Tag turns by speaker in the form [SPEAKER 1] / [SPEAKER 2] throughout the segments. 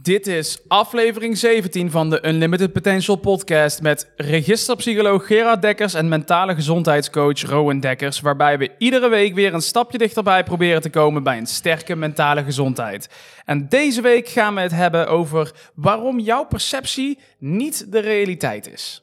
[SPEAKER 1] Dit is aflevering 17 van de Unlimited Potential podcast met registerpsycholoog Gerard Dekkers en mentale gezondheidscoach Rowan Dekkers, waarbij we iedere week weer een stapje dichterbij proberen te komen bij een sterke mentale gezondheid. En deze week gaan we het hebben over waarom jouw perceptie niet de realiteit is.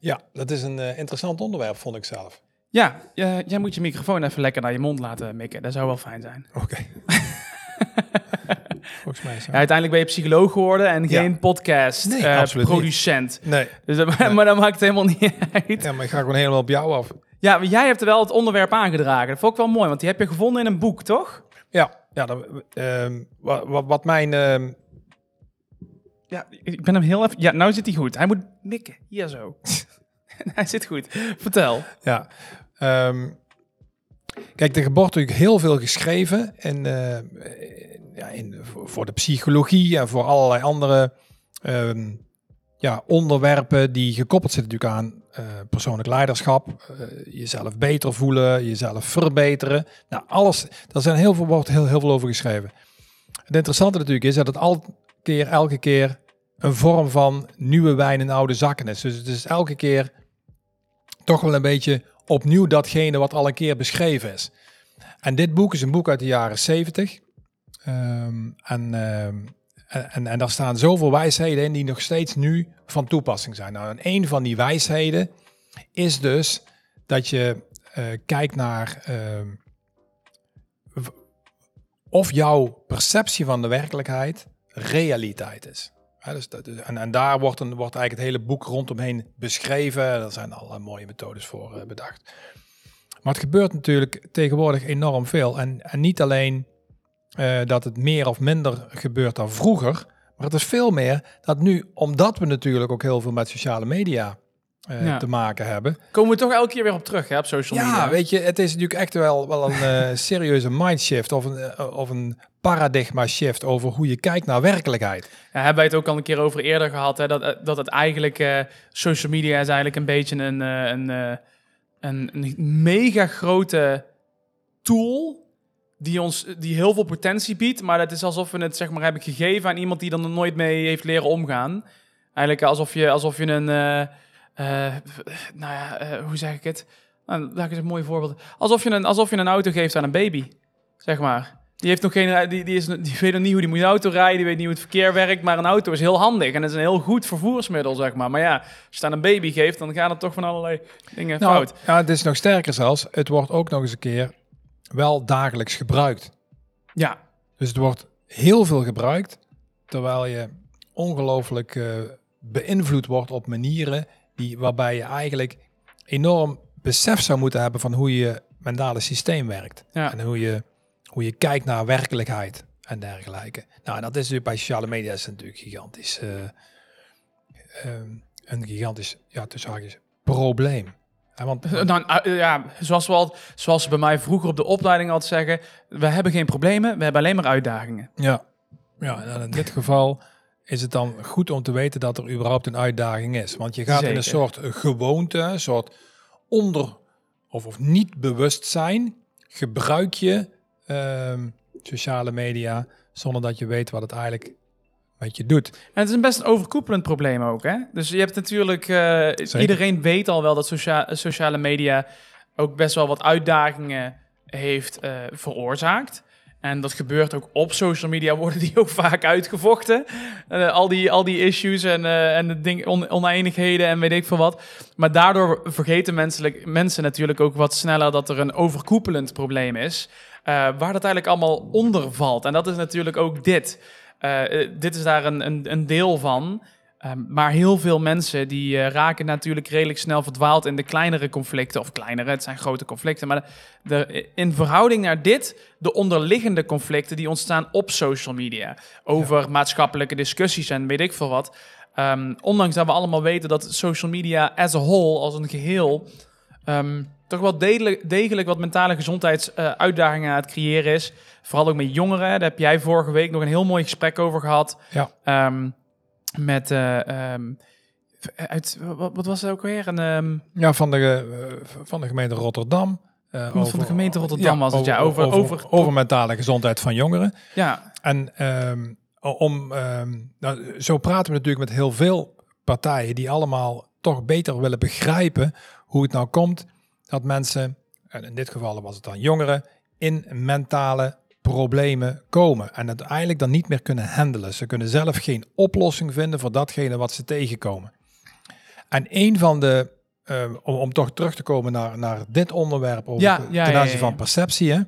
[SPEAKER 2] Ja, dat is een uh, interessant onderwerp, vond ik zelf.
[SPEAKER 1] Ja, uh, jij moet je microfoon even lekker naar je mond laten mikken. Dat zou wel fijn zijn.
[SPEAKER 2] Oké. Volgens mij
[SPEAKER 1] Ja, uiteindelijk ben je psycholoog geworden en geen podcast nee, uh, producent.
[SPEAKER 2] Nee.
[SPEAKER 1] Dus dat, Maar dat maakt het helemaal niet uit.
[SPEAKER 2] Ja, maar ik ga gewoon helemaal op jou af.
[SPEAKER 1] Ja, maar jij hebt er wel het onderwerp aangedragen. Dat vond ik wel mooi, want die heb je gevonden in een boek, toch?
[SPEAKER 2] Ja, ja dat, uh, wat, wat, mijn... Uh...
[SPEAKER 1] Ja, ik ben hem heel even... Ja, nou zit hij goed. Hij moet mikken. Hier zo. hij zit goed. Vertel.
[SPEAKER 2] Ja. Um, kijk, er wordt natuurlijk heel veel geschreven. En uh, ja, in, voor de psychologie en voor allerlei andere um, ja, onderwerpen die gekoppeld zitten natuurlijk aan uh, persoonlijk leiderschap, uh, jezelf beter voelen, jezelf verbeteren. Nou, alles, daar zijn heel veel, wordt heel, heel veel over geschreven. Het interessante natuurlijk is dat het al keer, elke keer een vorm van nieuwe wijn in oude zakken is. Dus het is elke keer toch wel een beetje opnieuw datgene wat al een keer beschreven is. En dit boek is een boek uit de jaren 70. Um, en, um, en, en daar staan zoveel wijsheden in die nog steeds nu van toepassing zijn. Nou, en een van die wijsheden is dus dat je uh, kijkt naar uh, of jouw perceptie van de werkelijkheid realiteit is. Dus en, en daar wordt, een, wordt eigenlijk het hele boek rondomheen beschreven. Er zijn allerlei mooie methodes voor uh, bedacht. Maar het gebeurt natuurlijk tegenwoordig enorm veel. En, en niet alleen uh, dat het meer of minder gebeurt dan vroeger. Maar het is veel meer dat nu, omdat we natuurlijk ook heel veel met sociale media uh, ja. te maken hebben.
[SPEAKER 1] Komen we toch elke keer weer op terug hè, op social media?
[SPEAKER 2] Ja, weet je, het is natuurlijk echt wel, wel een uh, serieuze mindshift of een, of een paradigma shift over hoe je kijkt naar werkelijkheid.
[SPEAKER 1] Ja, hebben wij het ook al een keer over eerder gehad, hè, dat, dat het eigenlijk, social media is eigenlijk een beetje een, een, een, een mega grote tool die ons die heel veel potentie biedt, maar het is alsof we het zeg maar hebben gegeven aan iemand die dan er nooit mee heeft leren omgaan. Eigenlijk alsof je, alsof je een, nou ja, uh, hoe zeg ik het? Nou, laat ik eens een mooi voorbeeld. Alsof je een, alsof je een auto geeft aan een baby, zeg maar. Die heeft nog geen, die, die, is, die weet nog niet hoe die moet auto rijden, die weet niet hoe het verkeer werkt, maar een auto is heel handig en het is een heel goed vervoersmiddel, zeg maar. Maar ja, als je het aan een baby geeft, dan gaan er toch van allerlei dingen
[SPEAKER 2] nou,
[SPEAKER 1] fout.
[SPEAKER 2] Ja, het is nog sterker zelfs. Het wordt ook nog eens een keer wel dagelijks gebruikt.
[SPEAKER 1] Ja.
[SPEAKER 2] Dus het wordt heel veel gebruikt, terwijl je ongelooflijk uh, beïnvloed wordt op manieren die, waarbij je eigenlijk enorm besef zou moeten hebben van hoe je mentale systeem werkt.
[SPEAKER 1] Ja.
[SPEAKER 2] En hoe je, hoe je kijkt naar werkelijkheid en dergelijke. Nou, dat is natuurlijk bij sociale media is natuurlijk gigantisch. Uh, um, een gigantisch, ja, tussen haakjes, probleem.
[SPEAKER 1] Ja, want, nou, ja, zoals, we al, zoals ze bij mij vroeger op de opleiding altijd zeggen, we hebben geen problemen, we hebben alleen maar uitdagingen.
[SPEAKER 2] Ja, ja en in dit geval is het dan goed om te weten dat er überhaupt een uitdaging is. Want je gaat Zeker. in een soort gewoonte, een soort onder- of, of niet bewustzijn, gebruik je uh, sociale media zonder dat je weet wat het eigenlijk wat je doet.
[SPEAKER 1] En het is een best een overkoepelend probleem ook. Hè? Dus je hebt natuurlijk, uh, iedereen weet al wel dat socia sociale media ook best wel wat uitdagingen heeft uh, veroorzaakt. En dat gebeurt ook op social media, worden die ook vaak uitgevochten. Uh, al, die, al die issues en, en de ding, on en weet ik veel wat. Maar daardoor vergeten menselijk, mensen natuurlijk ook wat sneller dat er een overkoepelend probleem is. waar dat eigenlijk allemaal onder valt. En dat is natuurlijk ook dit. Uh, dit is daar een, een, een deel van. Um, maar heel veel mensen die uh, raken natuurlijk redelijk snel verdwaald in de kleinere conflicten. Of kleinere, het zijn grote conflicten. Maar de, de, in verhouding naar dit, de onderliggende conflicten die ontstaan op social media. Over ja. maatschappelijke discussies en weet ik veel wat. Um, ondanks dat we allemaal weten dat social media as a whole, als een geheel... Um, toch wel degelijk, degelijk wat mentale gezondheidsuitdagingen uh, aan het creëren is. Vooral ook met jongeren. Daar heb jij vorige week nog een heel mooi gesprek over gehad.
[SPEAKER 2] Ja.
[SPEAKER 1] Um, met... Uh, um, uit, wat, wat, was het ook weer? Een, um...
[SPEAKER 2] Ja, van de, uh, van de gemeente Rotterdam.
[SPEAKER 1] Uh, over, van de gemeente Rotterdam ja, was het, ja. Over,
[SPEAKER 2] over, over, over, mentale gezondheid van jongeren.
[SPEAKER 1] Ja.
[SPEAKER 2] En om, ehm, nou, zo praten we natuurlijk met heel veel partijen die allemaal toch beter willen begrijpen hoe het nou komt dat mensen, en in dit geval was het dan jongeren, in mentale problemen komen en het eigenlijk dan niet meer kunnen handelen. Ze kunnen zelf geen oplossing vinden voor datgene wat ze tegenkomen. En een van de, uh, om, om, toch terug te komen naar, naar dit onderwerp over
[SPEAKER 1] ja, ja,
[SPEAKER 2] ten aanzien van perceptie. Hè?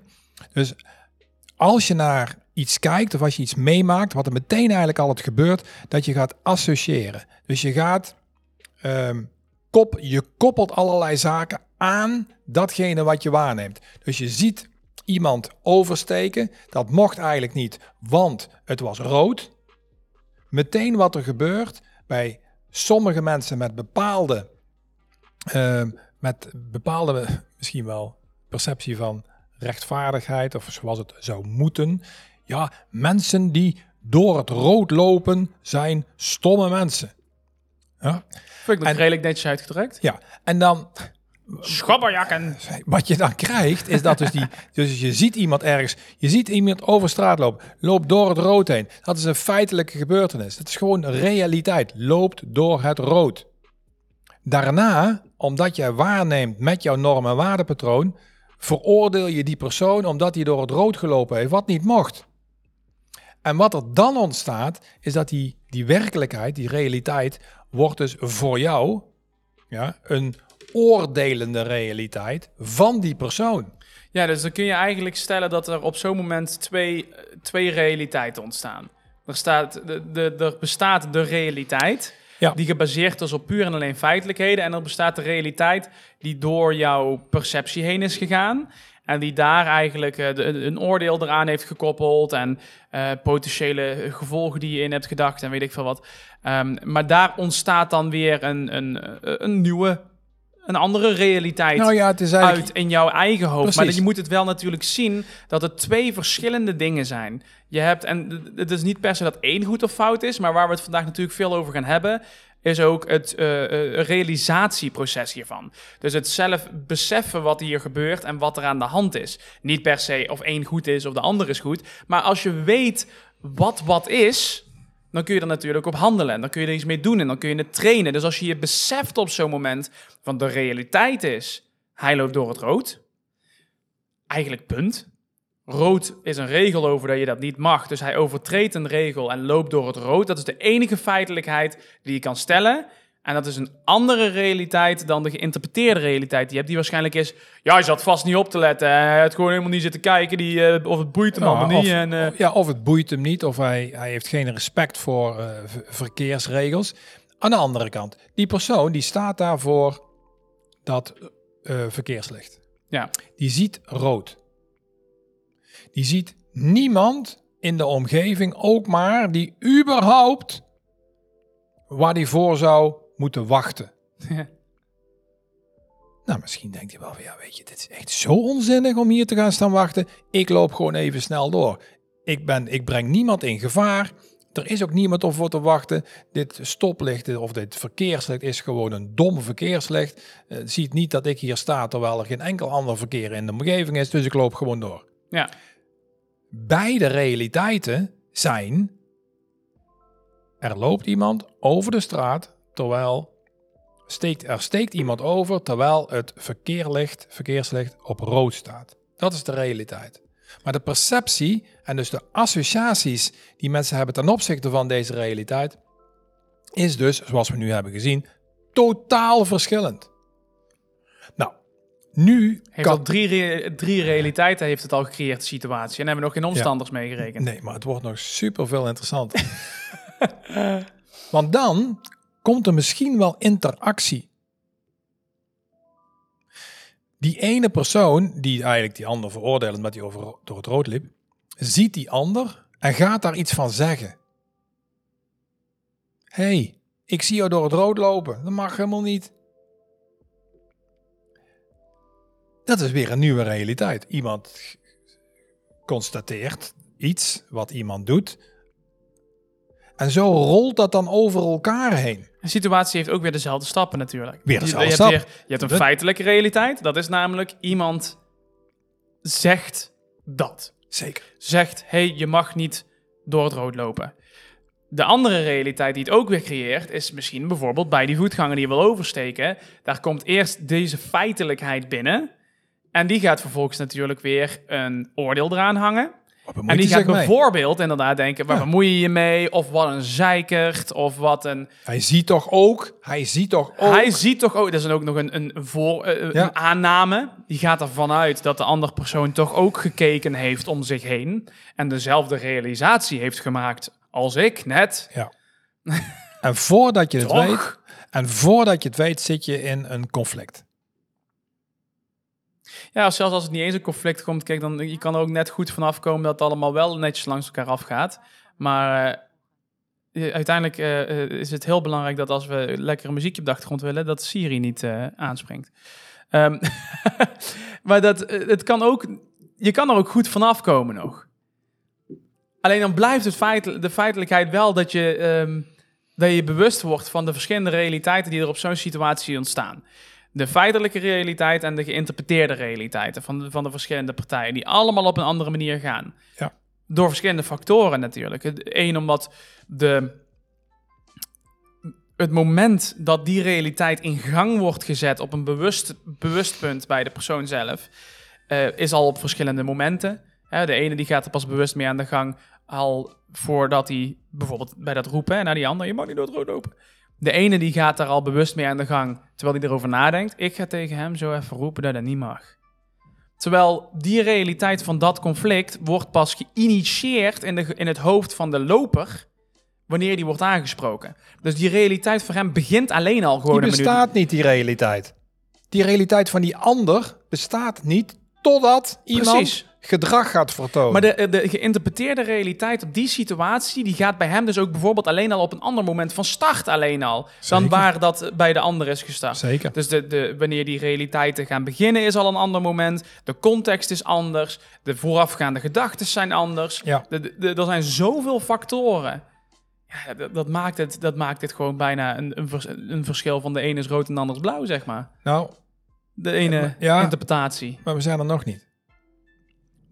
[SPEAKER 2] Dus als je naar iets kijkt of als je iets meemaakt, wat er meteen eigenlijk al het gebeurt, dat je gaat associëren. Dus je gaat, um, kop, je koppelt allerlei zaken aan datgene wat je waarneemt. Dus je ziet iemand oversteken, dat mocht eigenlijk niet, want het was rood. Meteen wat er gebeurt bij sommige mensen met bepaalde, uh, met bepaalde misschien wel perceptie van rechtvaardigheid of zoals het zou moeten. Ja, mensen die door het rood lopen zijn stomme mensen.
[SPEAKER 1] Ja. Vind ik dat redelijk netjes uitgedrukt.
[SPEAKER 2] Ja, en dan...
[SPEAKER 1] Schabberjakken.
[SPEAKER 2] Wat je dan krijgt, is dat dus die... Dus je ziet iemand ergens... Je ziet iemand over straat lopen. Loopt door het rood heen. Dat is een feitelijke gebeurtenis. Het is gewoon realiteit. Loopt door het rood. Daarna, omdat jij waarneemt met jouw norm- en waardepatroon veroordeel je die persoon omdat hij door het rood gelopen heeft, wat niet mocht. En wat er dan ontstaat, is dat die, die werkelijkheid, die realiteit, wordt dus voor jou ja, een oordelende realiteit van die persoon.
[SPEAKER 1] Ja, dus dan kun je eigenlijk stellen dat er op zo'n moment twee, twee realiteiten ontstaan. Er, staat, de, de, er bestaat de realiteit, ja. die gebaseerd is op puur en alleen feitelijkheden. En er bestaat de realiteit die door jouw perceptie heen is gegaan. En die daar eigenlijk uh, een oordeel eraan heeft gekoppeld. En uh, potentiële gevolgen die je in hebt gedacht en weet ik veel wat. Um, maar daar ontstaat dan weer een, een, een nieuwe een andere realiteit
[SPEAKER 2] nou ja, het is eigenlijk...
[SPEAKER 1] uit in jouw eigen hoofd. Maar je moet het wel natuurlijk zien dat het twee verschillende dingen zijn. Je hebt, en het is niet per se dat één goed of fout is, maar waar we het vandaag natuurlijk veel over gaan hebben, is ook het uh, realisatieproces hiervan. Dus het zelf beseffen wat hier gebeurt en wat er aan de hand is. Niet per se of één goed is of de ander is goed, maar als je weet wat wat is, dan kun je er natuurlijk op handelen. En dan kun je er iets mee doen en dan kun je het trainen. Dus als je je beseft op zo'n moment van de realiteit is, hij loopt door het rood. Eigenlijk punt. Rood is een regel over dat je dat niet mag. Dus hij overtreedt een regel en loopt door het rood. Dat is de enige feitelijkheid die je kan stellen. En dat is een andere realiteit dan de geïnterpreteerde realiteit die je hebt. Die waarschijnlijk is, ja, hij zat vast niet op te letten. Hij had gewoon helemaal niet zitten kijken. Die, uh, of het boeit hem allemaal niet.
[SPEAKER 2] Of,
[SPEAKER 1] en, uh...
[SPEAKER 2] Ja, of het boeit hem niet. Of hij, hij heeft geen respect voor uh, verkeersregels. Aan de andere kant, die persoon die staat daar voor dat verkeerslicht.
[SPEAKER 1] Ja.
[SPEAKER 2] Die ziet rood. Die ziet niemand in de omgeving ook maar die überhaupt waar die voor zou moeten wachten. nou, misschien denkt hij wel van, ja, weet je, dit is echt zo onzinnig om hier te gaan staan wachten. Ik loop gewoon even snel door. Ik, ben, ik breng niemand in gevaar. Er is ook niemand om voor te wachten. Dit stoplicht of dit verkeerslicht is gewoon een dom verkeerslicht. Uh, ziet niet dat ik hier sta terwijl er geen enkel ander verkeer in de omgeving is. Dus ik loop gewoon door.
[SPEAKER 1] Ja.
[SPEAKER 2] Beide realiteiten zijn. Er loopt iemand over de straat terwijl steekt, er steekt iemand over terwijl het verkeerlicht, verkeerslicht op rood staat. Dat is de realiteit. Maar de perceptie en dus de associaties die mensen hebben ten opzichte van deze realiteit, is dus, zoals we nu hebben gezien, totaal verschillend. Nou, nu
[SPEAKER 1] heeft kan... al drie, re drie realiteiten heeft het al gecreëerd, de situatie. En hebben we nog geen omstanders ja. meegerekend.
[SPEAKER 2] Nee, maar het wordt nog super veel interessanter. Want dan komt er misschien wel interactie. Die ene persoon, die eigenlijk die ander veroordeelt omdat hij over, door het rood liep, ziet die ander en gaat daar iets van zeggen. hey, ik zie jou door het rood lopen. Dat mag helemaal niet. Dat is weer een nieuwe realiteit. Iemand constateert iets wat iemand doet en zo rolt dat dan over elkaar heen.
[SPEAKER 1] Een situatie heeft ook weer dezelfde stappen natuurlijk.
[SPEAKER 2] Weer dezelfde
[SPEAKER 1] je, je, hebt, je hebt een feitelijke realiteit. Dat is namelijk iemand zegt dat.
[SPEAKER 2] Zeker.
[SPEAKER 1] Zegt, hey, je mag niet door het rood lopen. De andere realiteit die het ook weer creëert, is misschien bijvoorbeeld bij die voetganger die je wil oversteken. Daar komt eerst deze feitelijkheid binnen. En die gaat vervolgens natuurlijk weer een oordeel eraan hangen. En die gaat bijvoorbeeld inderdaad denken, waar ja. bemoei je je mee? Of wat een zeikert, of wat een...
[SPEAKER 2] Hij ziet toch ook, hij ziet toch ook...
[SPEAKER 1] Hij ziet toch ook, dat is ook nog een, een, voor, uh, een aanname. Die gaat ervan uit dat de andere persoon toch ook gekeken heeft om zich heen. En dezelfde realisatie heeft gemaakt als ik net.
[SPEAKER 2] Ja. en voordat je het weet, en voordat je het weet, zit je in een conflict.
[SPEAKER 1] Ja, zelfs als het niet eens een conflict komt, kijk, dan je kan er ook net goed vanaf komen dat het allemaal wel netjes langs elkaar afgaat. Maar uh, uiteindelijk uh, is het heel belangrijk dat als we lekkere muziekje op de achtergrond willen, dat Siri niet aanspringt. Um, maar dat, het kan ook, je kan er ook goed vanaf komen nog. Alleen dan blijft het feit, de feitelijkheid wel dat je, um, dat je bewust wordt van de verschillende realiteiten die er op zo'n situatie ontstaan de feitelijke realiteit en de geïnterpreteerde realiteiten van de, van de verschillende partijen, die allemaal op een andere manier gaan.
[SPEAKER 2] Ja.
[SPEAKER 1] Door verschillende factoren natuurlijk. Eén, omdat de, het moment dat die realiteit in gang wordt gezet op een bewust, bewust punt bij de persoon zelf, uh, is al op verschillende momenten. de ene die gaat er pas bewust mee aan de gang al voordat hij bijvoorbeeld bij dat roepen naar die ander, je mag niet door het rood lopen. De ene die gaat daar al bewust mee aan de gang, terwijl hij erover nadenkt. Ik ga tegen hem zo even roepen dat dat niet mag. Terwijl die realiteit van dat conflict wordt pas geïnitieerd in, de, in het hoofd van de loper wanneer die wordt aangesproken. Dus die realiteit voor hem begint alleen al gewoon.
[SPEAKER 2] Die bestaat niet, die realiteit. Die realiteit van die ander bestaat niet totdat iemand Precies gedrag gaat vertonen.
[SPEAKER 1] Maar de, de geïnterpreteerde realiteit op die situatie, die gaat bij hem dus ook bijvoorbeeld alleen al op een ander moment van start alleen al, dan waar dat bij de ander is gestart.
[SPEAKER 2] Zeker.
[SPEAKER 1] Dus de, de, wanneer die realiteiten gaan beginnen is al een ander moment, de context is anders, de voorafgaande gedachten zijn anders.
[SPEAKER 2] Ja.
[SPEAKER 1] De, de, er zijn zoveel factoren. Ja, dat, dat, maakt het, dat maakt het gewoon bijna een, een, een verschil van de ene is rood en de ander is blauw, zeg maar.
[SPEAKER 2] Nou,
[SPEAKER 1] de ene ja, interpretatie.
[SPEAKER 2] Maar we zijn er nog niet.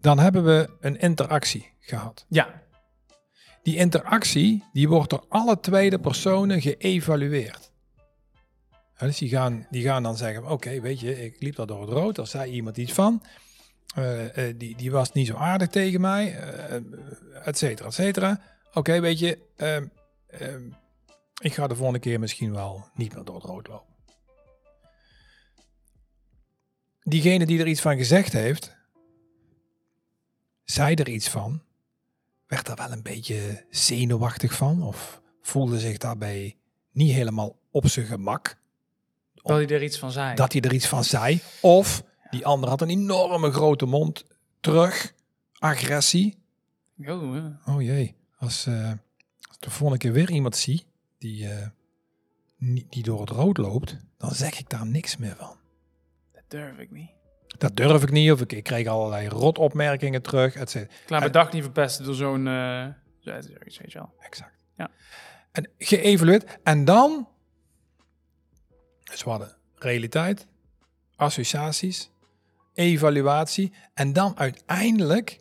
[SPEAKER 2] Dan hebben we een interactie gehad.
[SPEAKER 1] Ja.
[SPEAKER 2] Die interactie die wordt door alle tweede personen geëvalueerd. dus die gaan, die gaan dan zeggen, oké, weet je, ik liep daar door het rood, daar zei iemand iets van. Uh, uh, die, die was niet zo aardig tegen mij, uh, et cetera, et cetera. Oké, weet je, ehm, ehm, ik ga de volgende keer misschien wel niet meer door het rood lopen. Diegene die er iets van gezegd heeft, zei er iets van? Werd er wel een beetje zenuwachtig van? Of voelde zich daarbij niet helemaal op zijn gemak?
[SPEAKER 1] Dat hij er iets van zei.
[SPEAKER 2] Dat hij er iets van zei. Of die ander had een enorme grote mond terug. Agressie.
[SPEAKER 1] Oh,
[SPEAKER 2] oh jee. Als, uh, als de volgende keer weer iemand zie die, uh, die door het rood loopt, dan zeg ik daar niks meer van.
[SPEAKER 1] Dat durf ik niet.
[SPEAKER 2] Dat durf ik niet. Of ik, ik kreeg allerlei rotopmerkingen terug. Et cetera.
[SPEAKER 1] Klaar mijn dag niet verpesten door zo'n... Uh,
[SPEAKER 2] Exact.
[SPEAKER 1] Ja.
[SPEAKER 2] En geëvalueerd. En dan... Dus we hadden realiteit, associaties, evaluatie. En dan uiteindelijk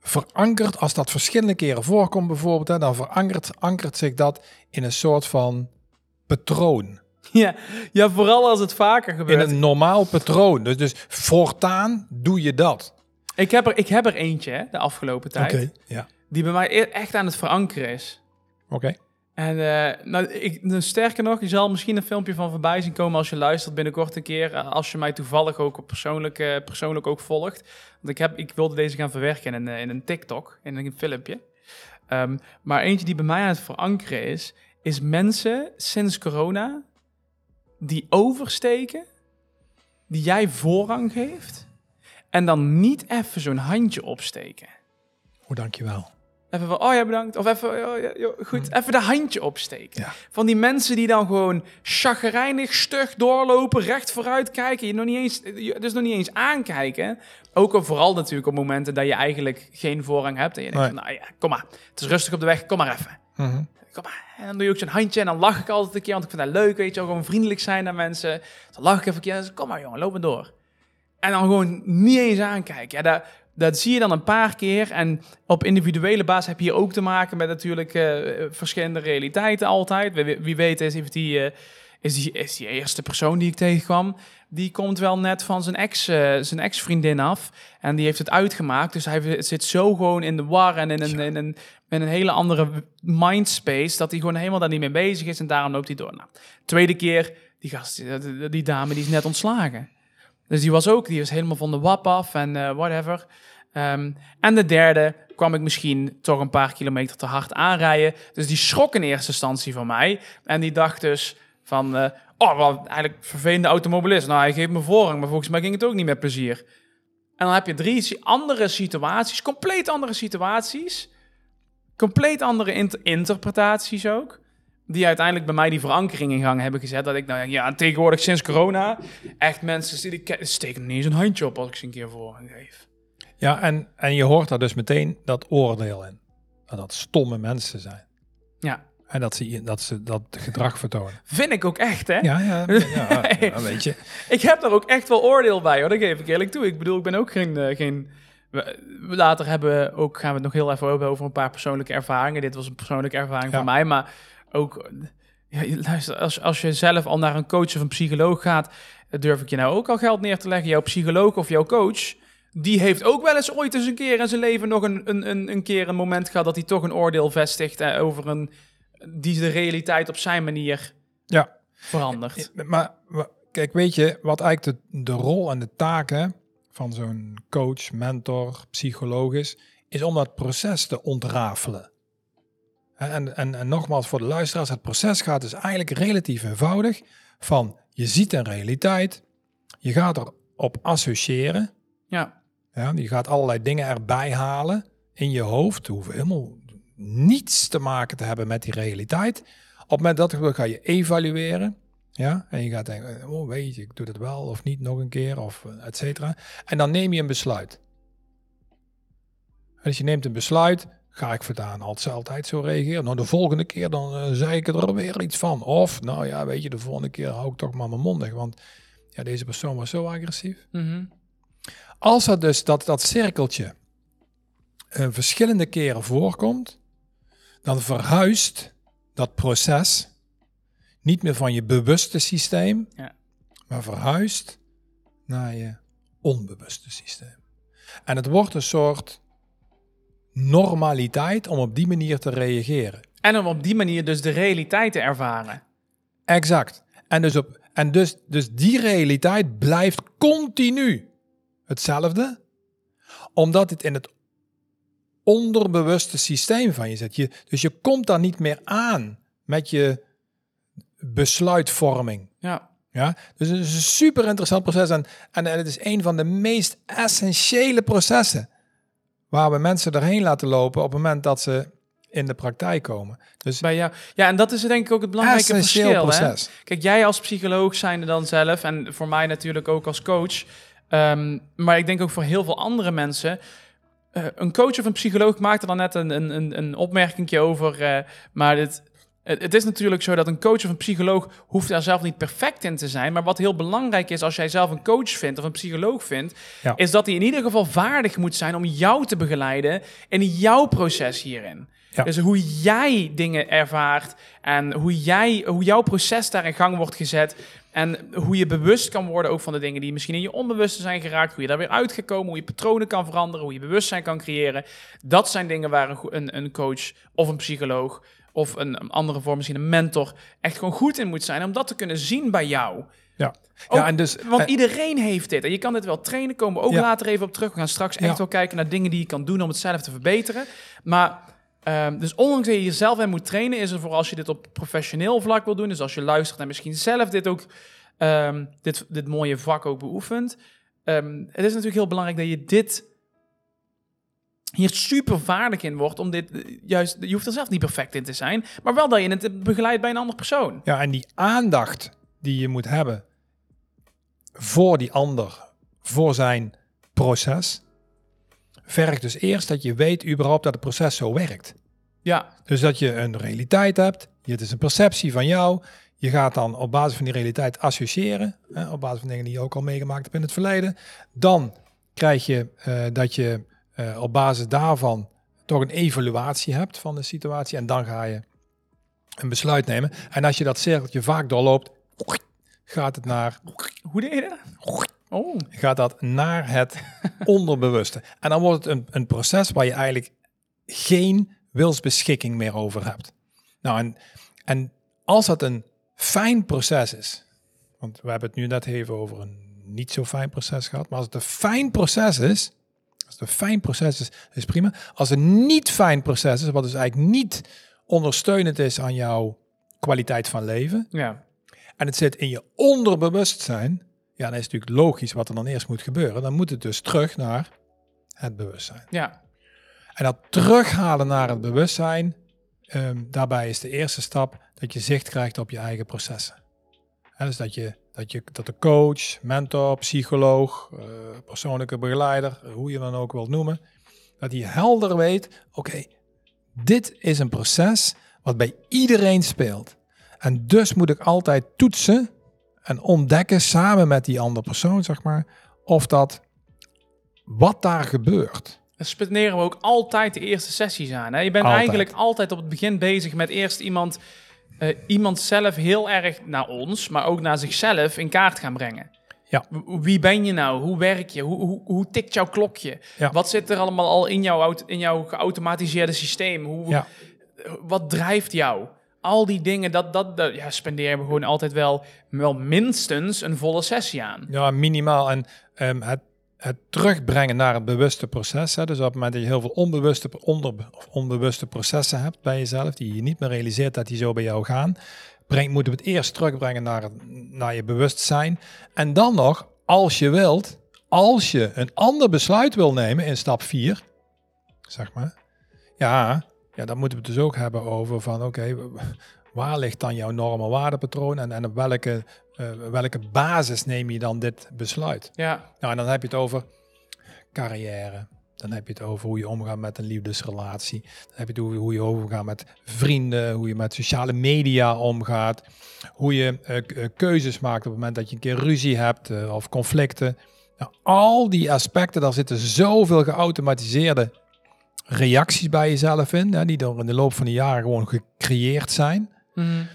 [SPEAKER 2] verankerd, als dat verschillende keren voorkomt bijvoorbeeld, hè, dan verankert ankert zich dat in een soort van patroon.
[SPEAKER 1] Ja, ja, vooral als het vaker gebeurt.
[SPEAKER 2] In een normaal patroon. Dus, dus voortaan doe je dat.
[SPEAKER 1] Ik heb er, ik heb er eentje hè, de afgelopen tijd.
[SPEAKER 2] Okay, ja.
[SPEAKER 1] Die bij mij e- echt aan het verankeren is.
[SPEAKER 2] Oké.
[SPEAKER 1] En uh, nou, ik, nou, sterker nog, je zal misschien een filmpje van voorbij zien komen als je luistert binnenkort een keer. Eh, als je mij toevallig ook op persoonlijk, uh, persoonlijk ook volgt. Want ik, heb, ik wilde deze gaan verwerken in een, in een TikTok, in een filmpje. Um, maar eentje die bij mij aan het verankeren is, is mensen sinds corona die oversteken, die jij voorrang geeft, en dan niet even zo'n handje opsteken.
[SPEAKER 2] Oh, dankjewel.
[SPEAKER 1] Even van, oh ja, bedankt. Of even, oh, ja, goed, hmm. even de handje opsteken.
[SPEAKER 2] Ja.
[SPEAKER 1] Van die mensen die dan gewoon chagrijnig, stug doorlopen, recht vooruit kijken. Je nog niet eens, dus nog niet eens aankijken. Ook al vooral natuurlijk op momenten dat je eigenlijk geen voorrang hebt. En je denkt, nou ja, kom maar. Het is rustig op de weg, kom maar even.
[SPEAKER 2] Mm
[SPEAKER 1] kom maar. En dan doe je ook zo'n handje en dan lach ik altijd een keer, want ik vind dat leuk, weet je wel. Gewoon vriendelijk zijn naar mensen. Dan lach ik even een keer, kom maar jongen, loop maar door. En dan gewoon niet eens aankijken. Ja, dat, Dat zie je dan een paar keer. En op individuele basis heb je hier ook te maken met natuurlijk uh, verschillende realiteiten altijd. Wie, wie weet is, heeft die, uh, is, die, is die eerste persoon die ik tegenkwam... die komt wel net van zijn, ex, uh, zijn ex-vriendin af. En die heeft het uitgemaakt. Dus hij zit zo gewoon in de war en in een, in een, in een hele andere mindspace... dat hij gewoon helemaal daar niet mee bezig is en daarom loopt hij door. Nou, tweede keer, die, gast, die, dame die is net ontslagen. Dus die was ook, die was helemaal van de wap af en uh, whatever. Um, en de derde kwam ik misschien toch een paar kilometer te hard aanrijden. Dus die schrok in eerste instantie van mij. En die dacht dus van, uh, oh, wat eigenlijk vervelende automobilist. Nou, hij geeft me voorrang, maar volgens mij ging het ook niet met plezier. En dan heb je drie andere situaties, compleet andere situaties. Compleet andere inter interpretaties ook die uiteindelijk bij mij die verankering in gang hebben gezet. Dat ik nou ja, tegenwoordig sinds corona echt mensen die steken niet eens een handje op als ik ze een keer voor geef.
[SPEAKER 2] Ja, en, en je hoort daar dus meteen dat oordeel in. Dat dat stomme mensen zijn.
[SPEAKER 1] Ja.
[SPEAKER 2] En dat ze dat, ze dat gedrag vertonen.
[SPEAKER 1] Vind ik ook echt, hè?
[SPEAKER 2] Ja, ja, ja, ja weet je.
[SPEAKER 1] ik heb daar ook echt wel oordeel bij, hoor. Dat geef ik eerlijk toe. Ik bedoel, ik ben ook geen... Uh, geen later hebben ook, gaan we het nog heel even over, over een paar persoonlijke ervaringen. Dit was een persoonlijke ervaring van mij, maar ook, ja, luister, als, als je zelf al naar een coach of een psycholoog gaat, durf ik je nou ook al geld neer te leggen. Jouw psycholoog of jouw coach, die heeft ook wel eens ooit eens een keer in zijn leven nog een, een, een, een keer een moment gehad dat hij toch een oordeel vestigt eh, over een, die de realiteit op zijn manier
[SPEAKER 2] ja.
[SPEAKER 1] verandert.
[SPEAKER 2] Maar, maar kijk, weet je wat eigenlijk de, de rol en de taken van zo'n coach, mentor, psycholoog is, is om dat proces te ontrafelen. En, en, en nogmaals voor de luisteraars, het proces gaat dus eigenlijk relatief eenvoudig van je ziet een realiteit, je gaat erop associëren.
[SPEAKER 1] Ja.
[SPEAKER 2] Ja, je gaat allerlei dingen erbij halen in je hoofd. hoeven helemaal niets te maken te hebben met die realiteit. Op het moment dat je ga je evalueren. Ja, en je gaat denken, oh weet je, ik doe het wel of niet nog een keer, of eh, et cetera. En dan neem je een besluit. En dus je neemt een besluit, ga ik vandaan altijd, altijd zo reageren. Nou, de volgende keer dan uh, zei ik er weer iets van. Of, nou ja, weet je, de volgende keer hou ik toch maar mijn mond dicht. Want ja, deze persoon was zo agressief.
[SPEAKER 1] Mm
[SPEAKER 2] Als dat dus dat, dat cirkeltje uh, verschillende keren voorkomt, dan verhuist dat proces niet meer van je bewuste systeem,
[SPEAKER 1] ja.
[SPEAKER 2] maar verhuist naar je onbewuste systeem. En het wordt een soort normaliteit om op die manier te reageren.
[SPEAKER 1] En om op die manier dus de realiteit te ervaren.
[SPEAKER 2] Exact. En dus, op, en dus, dus die realiteit blijft continu hetzelfde, omdat het in het onderbewuste systeem van je zit. Je, dus je komt daar niet meer aan met je besluitvorming.
[SPEAKER 1] Ja.
[SPEAKER 2] Ja, dus het is een super interessant proces en, en het is een van de meest essentiële processen waar we mensen erheen laten lopen op het moment dat ze in de praktijk komen. Dus
[SPEAKER 1] bij jou. Ja, en dat is denk ik ook het belangrijke verschil.
[SPEAKER 2] Proces.
[SPEAKER 1] Hè? Kijk, jij als psycholoog zijn er dan zelf en voor mij natuurlijk ook als coach. Um, maar ik denk ook voor heel veel andere mensen. Uh, een coach of een psycholoog maakte dan net een, een, een opmerking over. Uh, maar het, het is natuurlijk zo dat een coach of een psycholoog hoeft daar zelf niet perfect in te zijn. Maar wat heel belangrijk is als jij zelf een coach vindt of een psycholoog vindt, is dat hij in ieder geval vaardig moet zijn om jou te begeleiden in jouw proces hierin. Dus hoe jij dingen ervaart en hoe, jij, hoe jouw proces daar in gang wordt gezet. En hoe je bewust kan worden ook van de dingen die misschien in je onbewuste zijn geraakt. Hoe je daar weer uitgekomen, hoe je patronen kan veranderen, hoe je bewustzijn kan creëren. Dat zijn dingen waar een, een coach of een psycholoog of een, andere vorm, misschien een mentor, echt gewoon goed in moet zijn om dat te kunnen zien bij jou.
[SPEAKER 2] Ja, ja en dus,
[SPEAKER 1] want iedereen heeft dit. En je kan dit wel trainen, komen we ook later even op terug. We gaan straks echt wel kijken naar dingen die je kan doen om het zelf te verbeteren. Maar, um, dus ondanks dat je jezelf en moet trainen, is er voor als je dit op professioneel vlak wil doen, dus als je luistert en misschien zelf dit ook, um, dit, dit mooie vak ook beoefent, um, het is natuurlijk heel belangrijk dat je dit hier super vaardig in wordt om dit eh, juist, je hoeft er zelf niet perfect in te zijn, maar wel dat je het begeleidt bij een andere persoon.
[SPEAKER 2] Ja, en die aandacht die je moet hebben voor die ander, voor zijn proces, vergt dus eerst dat je weet überhaupt dat het proces zo werkt.
[SPEAKER 1] Ja.
[SPEAKER 2] Dus dat je een realiteit hebt, het is een perceptie van jou, je gaat dan op basis van die realiteit associëren, hè, op basis van dingen die je ook al meegemaakt hebt in het verleden. Dan krijg je uh, dat je uh, op basis daarvan toch een evaluatie hebt van de situatie. En dan ga je een besluit nemen. En als je dat cirkeltje vaak doorloopt, gaat het naar...
[SPEAKER 1] Hoe deed je dat?
[SPEAKER 2] Oh. Gaat dat naar het onderbewuste. En dan wordt het een, een proces waar je eigenlijk geen wilsbeschikking meer over hebt. Nou, en, en als dat een fijn proces is, want we hebben het nu net even over een niet zo fijn proces gehad, maar als het een fijn proces is, als het een fijn proces is, is prima. Als het een niet fijn proces is, wat dus eigenlijk niet ondersteunend is aan jouw kwaliteit van leven,
[SPEAKER 1] ja.
[SPEAKER 2] en het zit in je onderbewustzijn, ja, dan is het natuurlijk logisch wat er dan eerst moet gebeuren. Dan moet het dus terug naar het bewustzijn.
[SPEAKER 1] Ja.
[SPEAKER 2] En dat terughalen naar het bewustzijn, ehm, daarbij is de eerste stap dat je zicht krijgt op je eigen processen. En dus dat, je, dat, je, dat de coach, mentor, psycholoog, uh, persoonlijke begeleider, hoe je dan ook wilt noemen, dat hij helder weet, oké, dit is een proces wat bij iedereen speelt. En dus moet ik altijd toetsen en ontdekken samen met die andere persoon, zeg maar, of dat wat daar gebeurt.
[SPEAKER 1] Dan spenderen we ook altijd de eerste sessies aan. Hè? Je bent eigenlijk altijd op het begin bezig met eerst iemand, uh, iemand zelf heel erg naar ons, maar ook naar zichzelf in kaart gaan brengen.
[SPEAKER 2] Ja.
[SPEAKER 1] Wie ben je nou? Hoe werk je? Hoe, hoe, hoe tikt jouw klokje?
[SPEAKER 2] Ja.
[SPEAKER 1] Wat zit er allemaal al in jouw, in jouw geautomatiseerde systeem? Hoe,
[SPEAKER 2] ja.
[SPEAKER 1] Wat drijft jou? al die dingen, dat, dat, dat ja, spenderen we gewoon altijd wel, wel minstens een volle sessie aan.
[SPEAKER 2] Ja, minimaal. En um, het, het terugbrengen naar het bewuste proces. Hè, dus op het moment dat je heel veel onbewuste, onder, of onbewuste processen hebt bij jezelf, die je niet meer realiseert dat die zo bij jou gaan, breng, moeten we het eerst terugbrengen naar, naar je bewustzijn. En dan nog, als je wilt, als je een ander besluit wil nemen in stap 4, zeg maar, ja, ja, dan moeten we het dus ook hebben over van oké, waar ligt dan jouw normen waardepatroon en, en op welke, uh, welke basis neem je dan dit besluit?
[SPEAKER 1] Ja.
[SPEAKER 2] Nou, en dan heb je het over carrière. Dan heb je het over hoe je omgaat met een liefdesrelatie. Dan heb je het over hoe je omgaat met vrienden, hoe je met sociale media omgaat. Hoe je uh, keuzes maakt op het moment dat je een keer ruzie hebt uh, of conflicten. Nou, al die aspecten, daar zitten zoveel geautomatiseerde reacties bij jezelf in, hè, die door in de loop van de jaren gewoon gecreëerd zijn,
[SPEAKER 1] mm.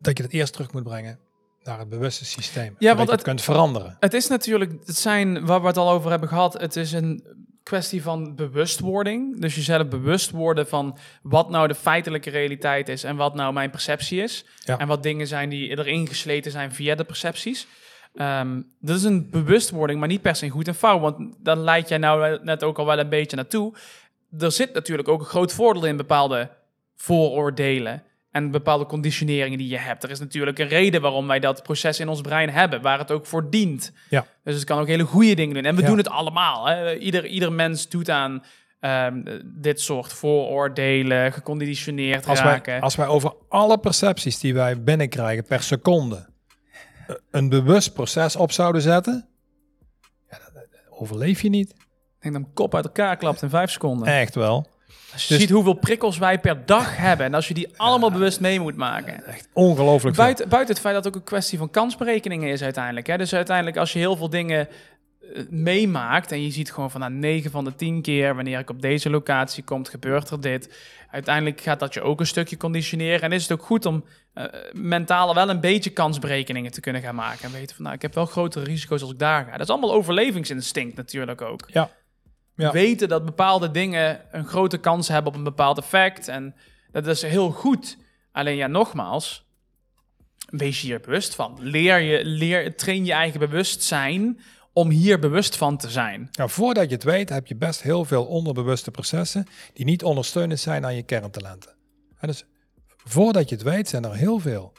[SPEAKER 2] dat je het eerst terug moet brengen naar het bewuste systeem.
[SPEAKER 1] Ja, want
[SPEAKER 2] het, kunt veranderen.
[SPEAKER 1] Het is natuurlijk, het zijn waar we het al over hebben gehad, het is een kwestie van bewustwording. Dus jezelf bewust worden van wat nou de feitelijke realiteit is en wat nou mijn perceptie is.
[SPEAKER 2] Ja.
[SPEAKER 1] En wat dingen zijn die erin gesleten zijn via de percepties. Um, dat is een bewustwording, maar niet per se goed en fout. Want dan leid jij nou net ook al wel een beetje naartoe er zit natuurlijk ook een groot voordeel in bepaalde vooroordelen en bepaalde conditioneringen die je hebt. Er is natuurlijk een reden waarom wij dat proces in ons brein hebben, waar het ook voor dient.
[SPEAKER 2] Ja.
[SPEAKER 1] Dus het kan ook hele goede dingen doen. En we doen het allemaal. Hè. Ieder, ieder mens doet aan um, dit soort vooroordelen, geconditioneerd
[SPEAKER 2] als
[SPEAKER 1] raken.
[SPEAKER 2] Wij, als wij over alle percepties die wij binnenkrijgen per seconde een bewust proces op zouden zetten, ja, overleef je niet.
[SPEAKER 1] Ik denk dat mijn kop uit elkaar klapt in vijf seconden.
[SPEAKER 2] Echt wel.
[SPEAKER 1] Als je dus, ziet hoeveel prikkels wij per dag hebben en als je die allemaal bewust mee moet maken.
[SPEAKER 2] Echt ongelooflijk.
[SPEAKER 1] Buiten, buiten het feit dat het ook een kwestie van kansberekeningen is uiteindelijk. Hè? Dus uiteindelijk als je heel veel dingen uh, meemaakt en je ziet gewoon van nou, 9 van de 10 keer wanneer ik op deze locatie kom, gebeurt er dit. Uiteindelijk gaat dat je ook een stukje conditioneren. En is het ook goed om uh, mentaal wel een beetje kansberekeningen te kunnen gaan maken. En weten van nou, ik heb wel grotere risico's als ik daar ga. Dat is allemaal overlevingsinstinct natuurlijk ook.
[SPEAKER 2] Ja
[SPEAKER 1] ja. weten dat bepaalde dingen een grote kans hebben op een bepaald effect. En dat is heel goed. Alleen ja, nogmaals, wees je hier bewust van. Leer je, leer, train je eigen bewustzijn om hier bewust van te zijn.
[SPEAKER 2] Nou, voordat je het weet, heb je best heel veel onderbewuste processen die niet ondersteunend zijn aan je kerntalenten. En dus voordat je het weet, zijn er heel veel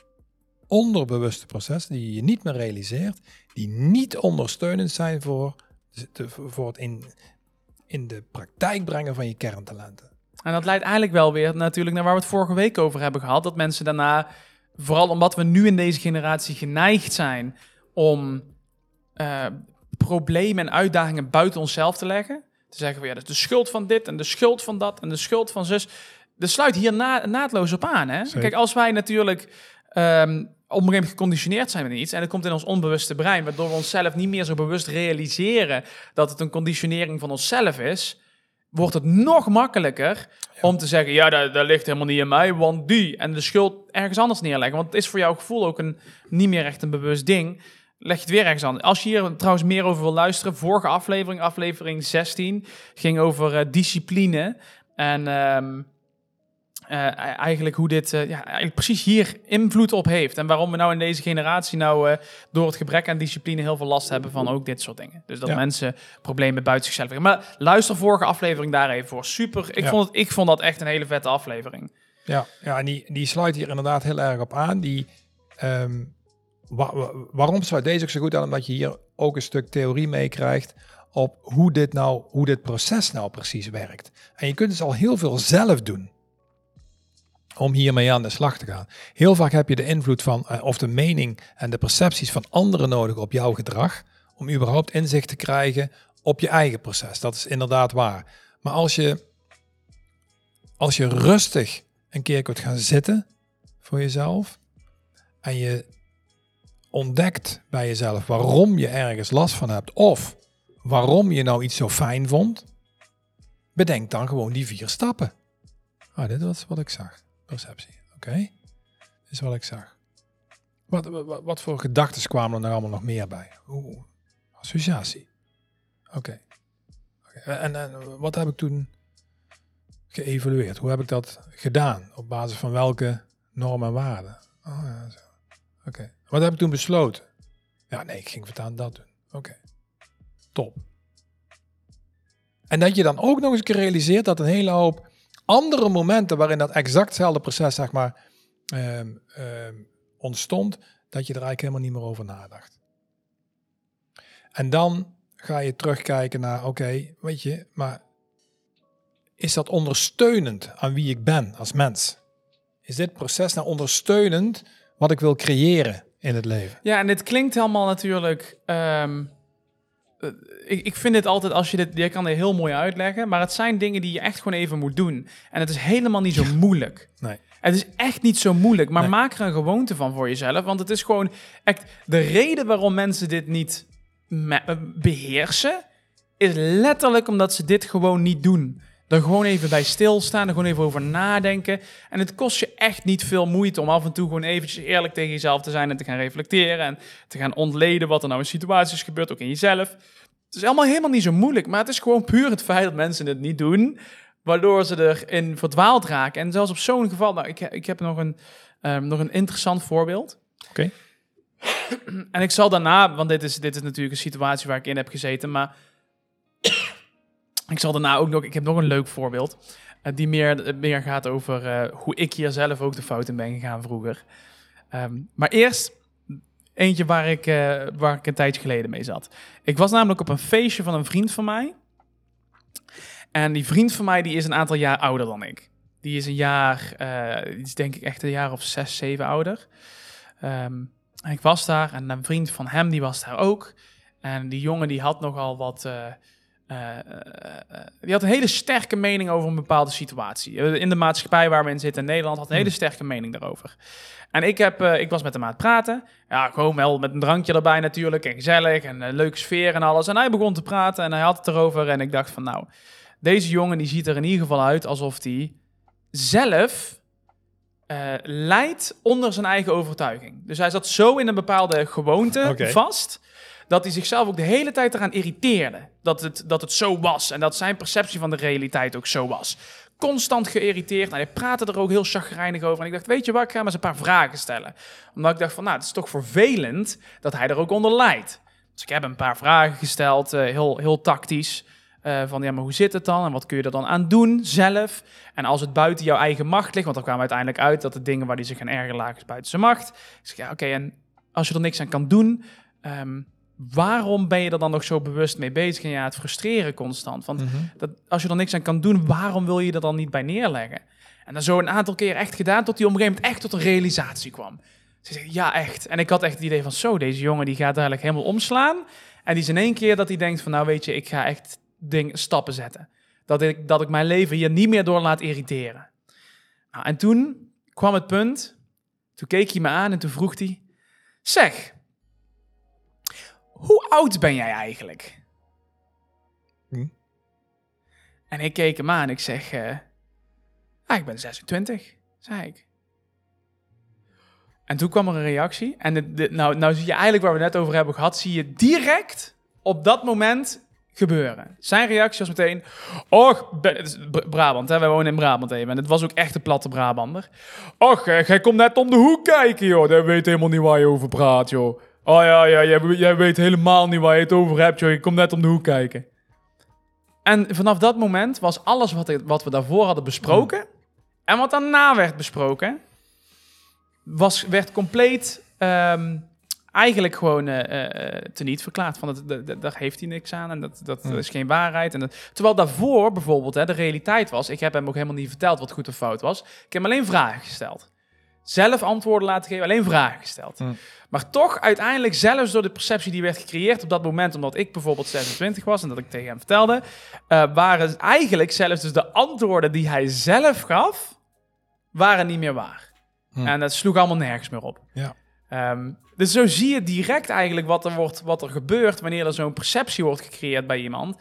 [SPEAKER 2] onderbewuste processen die je niet meer realiseert, die niet ondersteunend zijn voor, voor het in, in de praktijk brengen van je kerntalenten.
[SPEAKER 1] En dat leidt eigenlijk wel weer natuurlijk naar waar we het vorige week over hebben gehad. Dat mensen daarna, vooral omdat we nu in deze generatie geneigd zijn om uh, problemen en uitdagingen buiten onszelf te leggen. Te zeggen van ja, dat is de schuld van dit en de schuld van dat en de schuld van zus. Dat sluit hier na, naadloos op aan. Hè? Kijk, als wij natuurlijk um, op een gegeven moment geconditioneerd zijn met iets. En dat komt in ons onbewuste brein, waardoor we onszelf niet meer zo bewust realiseren dat het een conditionering van onszelf is. Wordt het nog makkelijker om te zeggen: Ja, dat, dat ligt helemaal niet in mij, want die. En de schuld ergens anders neerleggen. Want het is voor jouw gevoel ook een, niet meer echt een bewust ding. Leg je het weer ergens aan. Als je hier trouwens meer over wil luisteren, vorige aflevering, aflevering 16, ging over uh, discipline. En. Um, uh, eigenlijk hoe dit uh, ja, eigenlijk precies hier invloed op heeft. En waarom we nou in deze generatie nou uh, door het gebrek aan discipline heel veel last hebben van ook dit soort dingen. Dus dat ja. mensen problemen buiten zichzelf hebben. Maar luister vorige aflevering daar even voor. Super. Ik, ja. vond, het, ik vond dat echt een hele vette aflevering.
[SPEAKER 2] Ja, ja en die, die sluit hier inderdaad heel erg op aan. Die, um, wa waarom sluit deze ook zo goed aan? Omdat je hier ook een stuk theorie meekrijgt op hoe dit nou, hoe dit proces nou precies werkt. En je kunt dus al heel veel zelf doen om hiermee aan de slag te gaan. Heel vaak heb je de invloed van, uh, of de mening en de percepties van anderen nodig op jouw gedrag, om überhaupt inzicht te krijgen op je eigen proces. Dat is inderdaad waar. Maar als je, als je rustig een keer kunt gaan zitten voor jezelf en je ontdekt bij jezelf waarom je ergens last van hebt of waarom je nou iets zo fijn vond, bedenk dan gewoon die vier stappen. Ah, dit was wat ik zag. Perceptie, oké. Okay. is wat ik zag. Wat, wat, wat voor gedachten kwamen er allemaal nog meer bij? Oeh, associatie. Oké. En wat heb ik toen geëvalueerd? Hoe heb ik dat gedaan? Op basis van welke normen en waarden? Oh, ja, Oké. Wat heb ik toen besloten? Ja, nee, ik ging voortaan dat doen. Oké. Top. En dat je dan ook nog eens realiseert dat een hele hoop andere momenten waarin dat exactzelfde proces, zeg maar, um, um, ontstond, dat je er eigenlijk helemaal niet meer over nadacht. En dan ga je terugkijken naar, oké, weet je, maar is dat ondersteunend aan wie ik ben als mens? Is dit proces nou ondersteunend wat ik wil creëren in het leven?
[SPEAKER 1] Ja, en dit klinkt helemaal natuurlijk um eh, ik, ik vind het altijd, als je dit, je kan dit heel mooi uitleggen, maar het zijn dingen die je echt gewoon even moet doen. En het is helemaal niet zo moeilijk.
[SPEAKER 2] Nee.
[SPEAKER 1] Het is echt niet zo moeilijk, maar maak er een gewoonte van voor jezelf. Want het is gewoon echt de reden waarom mensen dit niet eh, beheersen, is letterlijk omdat ze dit gewoon niet doen. Er gewoon even bij stilstaan, er gewoon even over nadenken. En het kost je echt niet veel moeite om af en toe gewoon eventjes eerlijk tegen jezelf te zijn en te gaan reflecteren en te gaan ontleden wat er nou in situaties gebeurt, ook in jezelf. Het is allemaal helemaal niet zo moeilijk, maar het is gewoon puur het feit dat mensen het niet doen, waardoor ze erin verdwaald raken. En zelfs op zo'n geval, nou, ik, ik heb nog een, um, nog een interessant voorbeeld.
[SPEAKER 2] Oké.
[SPEAKER 1] en ik zal daarna, want dit is, dit is natuurlijk een situatie waar ik in heb gezeten, maar ik zal daarna ook nog, ik heb nog een leuk voorbeeld. Uh, die meer, meer gaat over uh, hoe ik hier zelf ook de fout in ben gegaan vroeger. Um, maar eerst eentje waar ik, uh, waar ik een tijdje geleden mee zat. Ik was namelijk op een feestje van een vriend van mij. En die vriend van mij die is een aantal jaar ouder dan ik. Die is een jaar, is denk ik echt een jaar of zes, zeven ouder. Um, en ik was daar en een vriend van hem die was daar ook. En die jongen die had nogal wat uh, die had een hele sterke mening over een bepaalde situatie. In de maatschappij waar we in zitten in Nederland had een hele hmm. sterke mening daarover. En ik, heb, ik was met hem aan het praten. Ja, gewoon wel met een drankje erbij natuurlijk. En gezellig en een leuke sfeer en alles. En hij begon te praten en hij had het erover. En ik dacht van nou, deze jongen die ziet er in ieder geval uit alsof hij zelf uh, leidt onder zijn eigen overtuiging. Dus hij zat zo in een bepaalde gewoonte vast dat hij zichzelf ook de hele tijd eraan irriteerde. Dat het, dat het zo was en dat zijn perceptie van de realiteit ook zo was. Constant geïrriteerd. Nou, hij praatte er ook heel chagrijnig over. En ik dacht, weet je wat, ik ga hem eens een paar vragen stellen. Omdat ik dacht van, nou, het is toch vervelend dat hij er ook onder lijdt. Dus ik heb een paar vragen gesteld, uh, heel, heel tactisch. Uh, van ja, maar hoe zit het dan? En wat kun je er dan aan doen zelf? En als het buiten jouw eigen macht ligt, want dan kwam uiteindelijk uit dat de dingen waar hij zich gaan erger lagen is buiten zijn macht. Dus ja, oké, en als je er niks aan kan doen, um, waarom ben je er dan nog zo bewust mee bezig en ja, het frustreren constant? Want mhm. dat, als je er niks aan kan doen, waarom wil je er dan niet bij neerleggen? En dan zo een aantal keer echt gedaan, tot hij op een gegeven moment echt tot een realisatie kwam. Ze zegt, ja, echt. En ik had echt het idee van, zo, deze jongen die gaat eigenlijk helemaal omslaan. En die is in één keer dat hij denkt van, nou weet je, ik ga echt ding, stappen zetten. Dat ik, dat ik mijn leven hier niet meer door laat irriteren. Nou, en toen kwam het punt, Toen keek hij me aan en toen vroeg hij... Zeg, hoe oud ben jij eigenlijk?
[SPEAKER 2] Hm?
[SPEAKER 1] En ik keek hem aan ik zeg... eh, ah, ik ben 26, zei ik. En toen kwam er een reactie. En nou, nou zie je eigenlijk waar we het net over hebben gehad... zie je direct op dat moment gebeuren. Zijn reactie was meteen... Och, ben, het is Br- Brabant, hè? wij wonen in Brabant even. En het was ook echt een platte Brabander. Och, eh, jij komt net om de hoek kijken, joh. Dat weet helemaal niet waar je over praat, joh. Oh ja, ja, jij, jij weet helemaal niet waar je het over hebt, joh. Je komt net om de hoek kijken. En vanaf dat moment was alles wat, wat we daarvoor hadden besproken... en wat daarna werd besproken... Was, werd compleet... ehm, eigenlijk gewoon eh, teniet verklaard. Van dat, dat, dat- daar heeft hij niks aan en dat, dat
[SPEAKER 2] Hmm.
[SPEAKER 1] is geen waarheid. En dat, terwijl daarvoor bijvoorbeeld hè, de realiteit was... Ik heb hem ook helemaal niet verteld wat goed of fout was. Ik heb hem alleen vragen gesteld. Zelf antwoorden laten geven, alleen vragen gesteld.
[SPEAKER 2] Hmm.
[SPEAKER 1] Maar toch uiteindelijk, zelfs door de perceptie die werd gecreëerd op dat moment... omdat ik bijvoorbeeld 26 was en dat ik tegen hem vertelde... eh, waren eigenlijk zelfs dus de antwoorden die hij zelf gaf... waren niet meer waar.
[SPEAKER 2] Hmm.
[SPEAKER 1] En dat sloeg allemaal nergens meer op.
[SPEAKER 2] Ja.
[SPEAKER 1] Ehm, dus zo zie je direct eigenlijk wat er, wordt, wat er gebeurt wanneer er zo'n perceptie wordt gecreëerd bij iemand.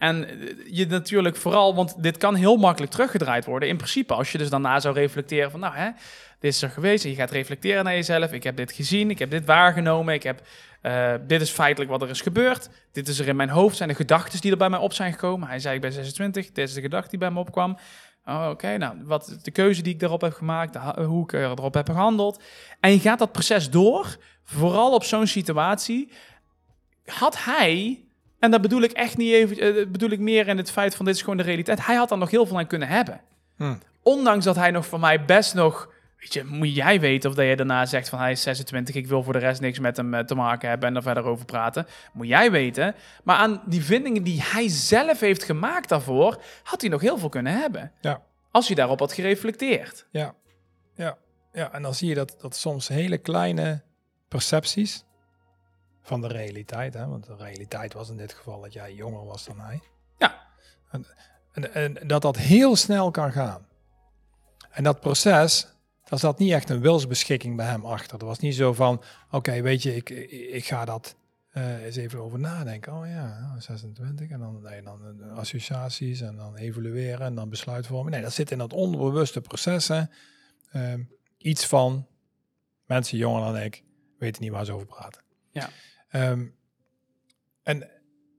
[SPEAKER 1] En je natuurlijk vooral, want dit kan heel makkelijk teruggedraaid worden. In principe, als je dus daarna zou reflecteren van, nou hè, dit is er geweest. En je gaat reflecteren naar jezelf. Ik heb dit gezien, ik heb dit waargenomen, ik heb, eh, dit is feitelijk wat er is gebeurd. Dit is er in mijn hoofd, zijn de gedachten die er bij mij op zijn gekomen. Hij zei, ik ben 26, dit is de gedachte die bij me opkwam. Oh, Oké, nou, wat de keuze die ik daarop heb gemaakt, hoe ik erop heb gehandeld. En je gaat dat proces door, vooral op zo'n situatie. Had hij, en dat bedoel ik echt niet even, eh, bedoel ik meer in het feit van dit is gewoon de realiteit. Hij had daar nog heel veel aan kunnen hebben.
[SPEAKER 2] Hm.
[SPEAKER 1] Ondanks dat hij nog voor mij best nog, weet je, moet jij weten of dat je daarna zegt van hij is 26, ik wil voor de rest niks met hem eh, te maken hebben en er verder over praten. Moet jij weten. Maar aan die vindingen die hij zelf heeft gemaakt daarvoor, had hij nog heel veel kunnen hebben.
[SPEAKER 2] Ja.
[SPEAKER 1] Als hij daarop had gereflecteerd.
[SPEAKER 2] Ja, ja, ja. En dan zie je dat, dat soms hele kleine percepties van de realiteit, hè, want de realiteit was in dit geval dat jij jonger was dan hij.
[SPEAKER 1] Ja.
[SPEAKER 2] En, en, en dat dat heel snel kan gaan. En dat proces, daar zat niet echt een wilsbeschikking bij hem achter. Er was niet zo van, oké, weet je, ik, ik, ga dat eh, eens even over nadenken. Oh ja, nou, 26 en dan, nee, dan eh, associaties en dan evalueren en dan besluitvorming. Nee, dat zit in dat onderbewuste processen. Ehm, iets van mensen jonger dan ik weten niet waar ze over praten.
[SPEAKER 1] Ja.
[SPEAKER 2] Ehm, en,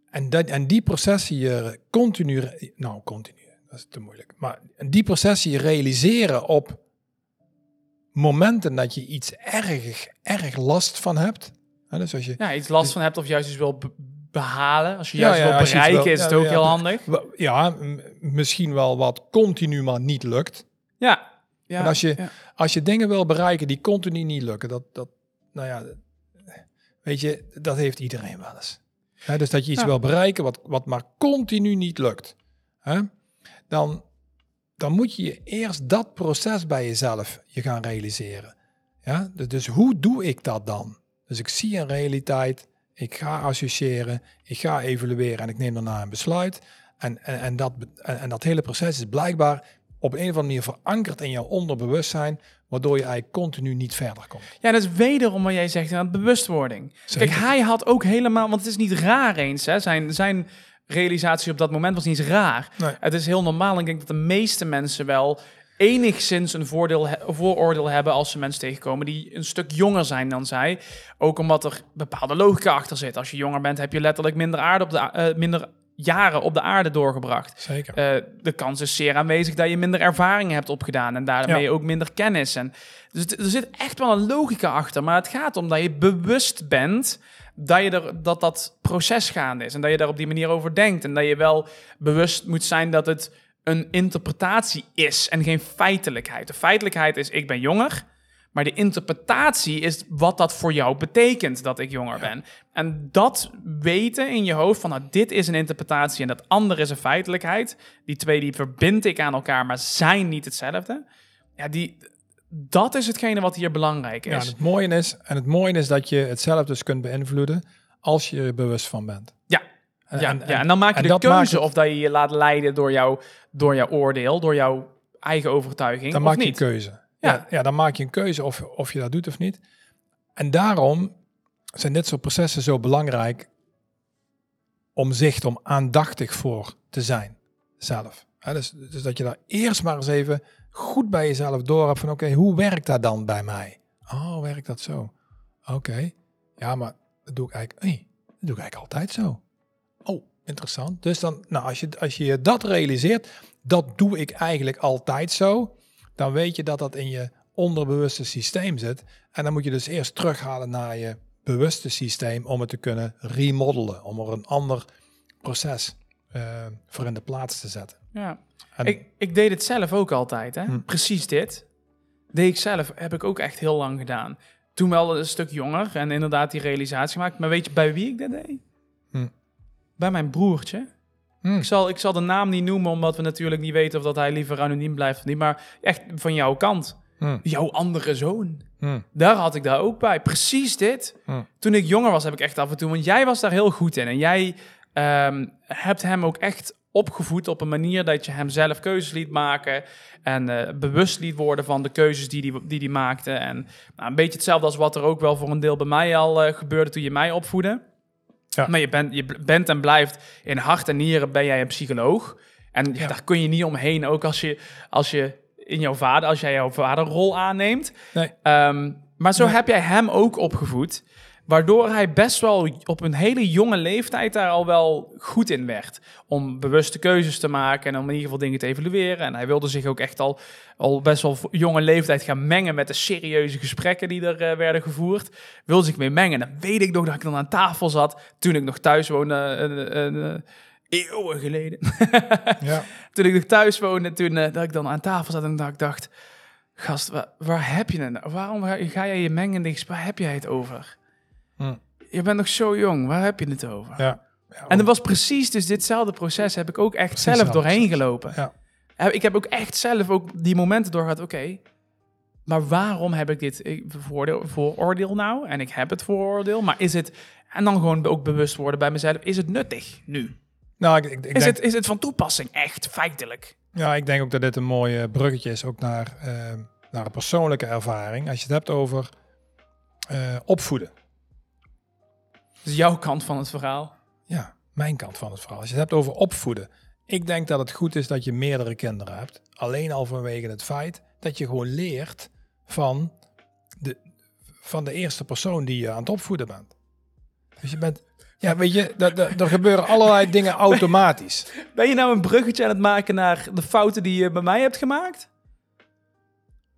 [SPEAKER 2] en, dat, en die processen je continu, nou continu, dat is te moeilijk, maar die processen je realiseren op momenten dat je iets erg, erg last van hebt. Hè, dus als je,
[SPEAKER 1] Ja, iets last van hebt of juist iets wil be- behalen. Als je
[SPEAKER 2] Ja,
[SPEAKER 1] juist
[SPEAKER 2] ja,
[SPEAKER 1] wil
[SPEAKER 2] je iets
[SPEAKER 1] bereiken,
[SPEAKER 2] wil-
[SPEAKER 1] is het
[SPEAKER 2] ja,
[SPEAKER 1] ook
[SPEAKER 2] ja,
[SPEAKER 1] heel handig.
[SPEAKER 2] ja, misschien wel wat continu maar niet lukt.
[SPEAKER 1] Ja. ja.
[SPEAKER 2] En als je-
[SPEAKER 1] ja.
[SPEAKER 2] Als je dingen wil bereiken die continu niet lukken, dat, dat nou ja, weet je, dat heeft iedereen wel eens. Dus dat je iets
[SPEAKER 1] Ja.
[SPEAKER 2] wil bereiken wat, wat maar continu niet lukt. Dan, dan moet je eerst dat proces bij jezelf je gaan realiseren. Ja, dus, dus hoe doe ik dat dan? Dus ik zie een realiteit, ik ga associëren, ik ga evalueren en ik neem daarna een besluit. En, en, en, dat, en dat hele proces is blijkbaar op een of andere manier verankerd in jouw onderbewustzijn, waardoor je eigenlijk continu niet verder komt.
[SPEAKER 1] Ja, dat is wederom wat jij zegt, aan bewustwording.
[SPEAKER 2] Zeker.
[SPEAKER 1] Kijk, hij had ook helemaal, want het is niet raar eens, hè. Zijn, zijn realisatie op dat moment was niet eens raar.
[SPEAKER 2] Nee.
[SPEAKER 1] Het is heel normaal en ik denk dat de meeste mensen wel enigszins een voordeel, vooroordeel hebben als ze mensen tegenkomen die een stuk jonger zijn dan zij. Ook omdat er bepaalde logica achter zit. Als je jonger bent, heb je letterlijk minder, aarde op de, eh, minder jaren op de aarde doorgebracht.
[SPEAKER 2] Zeker.
[SPEAKER 1] Eh, de kans is zeer aanwezig dat je minder ervaring hebt opgedaan en daarmee
[SPEAKER 2] Ja.
[SPEAKER 1] ook minder kennis. En, dus er zit echt wel een logica achter, maar het gaat om dat je bewust bent dat, je er, dat dat proces gaande is en dat je daar op die manier over denkt. En dat je wel bewust moet zijn dat het een interpretatie is en geen feitelijkheid. De feitelijkheid is ik ben jonger, maar de interpretatie is wat dat voor jou betekent dat ik jonger ben. En dat weten in je hoofd van nou, dit is een interpretatie en dat andere is een feitelijkheid. Die twee die verbind ik aan elkaar, maar zijn niet hetzelfde. Ja, die, dat is hetgene wat hier belangrijk
[SPEAKER 2] Ja, en
[SPEAKER 1] is.
[SPEAKER 2] het mooie is, en het mooie is dat je het zelf dus kunt beïnvloeden als je er bewust van bent.
[SPEAKER 1] Ja.
[SPEAKER 2] En,
[SPEAKER 1] Ja,
[SPEAKER 2] en-
[SPEAKER 1] ja, en dan maak je de keuze
[SPEAKER 2] het-
[SPEAKER 1] of dat je je laat leiden door, jou, door jouw oordeel, door jouw eigen overtuiging
[SPEAKER 2] dan
[SPEAKER 1] of
[SPEAKER 2] maak je
[SPEAKER 1] niet.
[SPEAKER 2] een keuze. Ja.
[SPEAKER 1] Ja.
[SPEAKER 2] ja, dan maak je een keuze of, of je dat doet of niet. En daarom zijn dit soort processen zo belangrijk om zicht, om aandachtig voor te zijn zelf. Hè, dus, dus dat je daar eerst maar eens even goed bij jezelf door hebt van oké, hoe werkt dat dan bij mij? Oh, werkt dat zo? Oké, ja, maar dat doe ik eigenlijk, dat doe ik eigenlijk altijd zo. Oh, interessant. Dus dan, nou, als je, als je dat realiseert, dat doe ik eigenlijk altijd zo, dan weet je dat dat in je onderbewuste systeem zit. En dan moet je dus eerst terughalen naar je bewuste systeem om het te kunnen remodelen, om er een ander proces eh, voor in de plaats te zetten.
[SPEAKER 1] Ja.
[SPEAKER 2] En,
[SPEAKER 1] Ik, ik deed het zelf ook altijd, hè?
[SPEAKER 2] Hm.
[SPEAKER 1] Precies dit. Deed ik zelf, heb ik ook echt heel lang gedaan. Toen wel een stuk jonger en inderdaad die realisatie gemaakt. Maar weet je bij wie ik dat deed?
[SPEAKER 2] Hm.
[SPEAKER 1] Bij mijn broertje.
[SPEAKER 2] Hm.
[SPEAKER 1] Ik zal, ik zal de naam niet noemen, omdat we natuurlijk niet weten of dat hij liever anoniem blijft of niet. Maar echt van jouw kant.
[SPEAKER 2] Hm.
[SPEAKER 1] Jouw andere zoon.
[SPEAKER 2] Hm.
[SPEAKER 1] Daar had ik daar ook bij. Precies dit. Toen ik jonger was, heb ik echt af en toe... Want jij was daar heel goed in. En jij ehm, hebt hem ook echt opgevoed op een manier dat je hem zelf keuzes liet maken. En eh, bewust liet worden van de keuzes die hij die, die maakte. En nou, een beetje hetzelfde als wat er ook wel voor een deel bij mij al eh, gebeurde toen je mij opvoedde.
[SPEAKER 2] Ja.
[SPEAKER 1] Maar je bent, je bent en blijft in hart en nieren ben jij een psycholoog. En
[SPEAKER 2] Ja.
[SPEAKER 1] daar kun je niet omheen, ook als je, als je in jouw vader, als jij jouw vaderrol aanneemt.
[SPEAKER 2] Nee.
[SPEAKER 1] Ehm, maar zo
[SPEAKER 2] Nee.
[SPEAKER 1] heb jij hem ook opgevoed. Waardoor hij best wel op een hele jonge leeftijd daar al wel goed in werd. Om bewuste keuzes te maken en om in ieder geval dingen te evalueren. En hij wilde zich ook echt al, al best wel jonge leeftijd gaan mengen met de serieuze gesprekken die er eh, werden gevoerd. Wilde zich mee mengen. En dan weet ik nog dat ik dan aan tafel zat toen ik nog thuis woonde. een een eeuwen geleden.
[SPEAKER 2] Ja.
[SPEAKER 1] toen ik nog thuis woonde, toen dat ik dan aan tafel zat en dat ik dacht... Gast, waar, waar heb je het? nou? Waarom ga, ga jij je mengen in die gesprek? Waar heb jij het over?
[SPEAKER 2] Hm.
[SPEAKER 1] Je bent nog zo jong, waar heb je het over?
[SPEAKER 2] Ja. Ja,
[SPEAKER 1] En dat was precies dus ditzelfde proces heb ik ook echt
[SPEAKER 2] Precies
[SPEAKER 1] zelf doorheen
[SPEAKER 2] proces.
[SPEAKER 1] gelopen.
[SPEAKER 2] Ja.
[SPEAKER 1] Ik heb ook echt zelf ook die momenten doorgehad, oké, maar waarom heb ik dit vooroordeel nou? En ik heb het vooroordeel, maar is het, en dan gewoon ook bewust worden bij mezelf, is het nuttig nu?
[SPEAKER 2] Nou, ik, ik, ik
[SPEAKER 1] Is,
[SPEAKER 2] denk,
[SPEAKER 1] het, is het van toepassing, echt, feitelijk?
[SPEAKER 2] ja, ik denk ook dat dit een mooi bruggetje is ook naar, eh, naar een persoonlijke ervaring. Als je het hebt over eh, opvoeden.
[SPEAKER 1] Dus jouw kant van het verhaal.
[SPEAKER 2] Ja, mijn kant van het verhaal. Als je het hebt over opvoeden. Ik denk dat het goed is dat je meerdere kinderen hebt. Alleen al vanwege het feit dat je gewoon leert van de, van de eerste persoon die je aan het opvoeden bent. Dus je bent, ja, weet je, er gebeuren allerlei dingen automatisch.
[SPEAKER 1] Ben je nou een bruggetje aan het maken naar de fouten die je bij mij hebt gemaakt?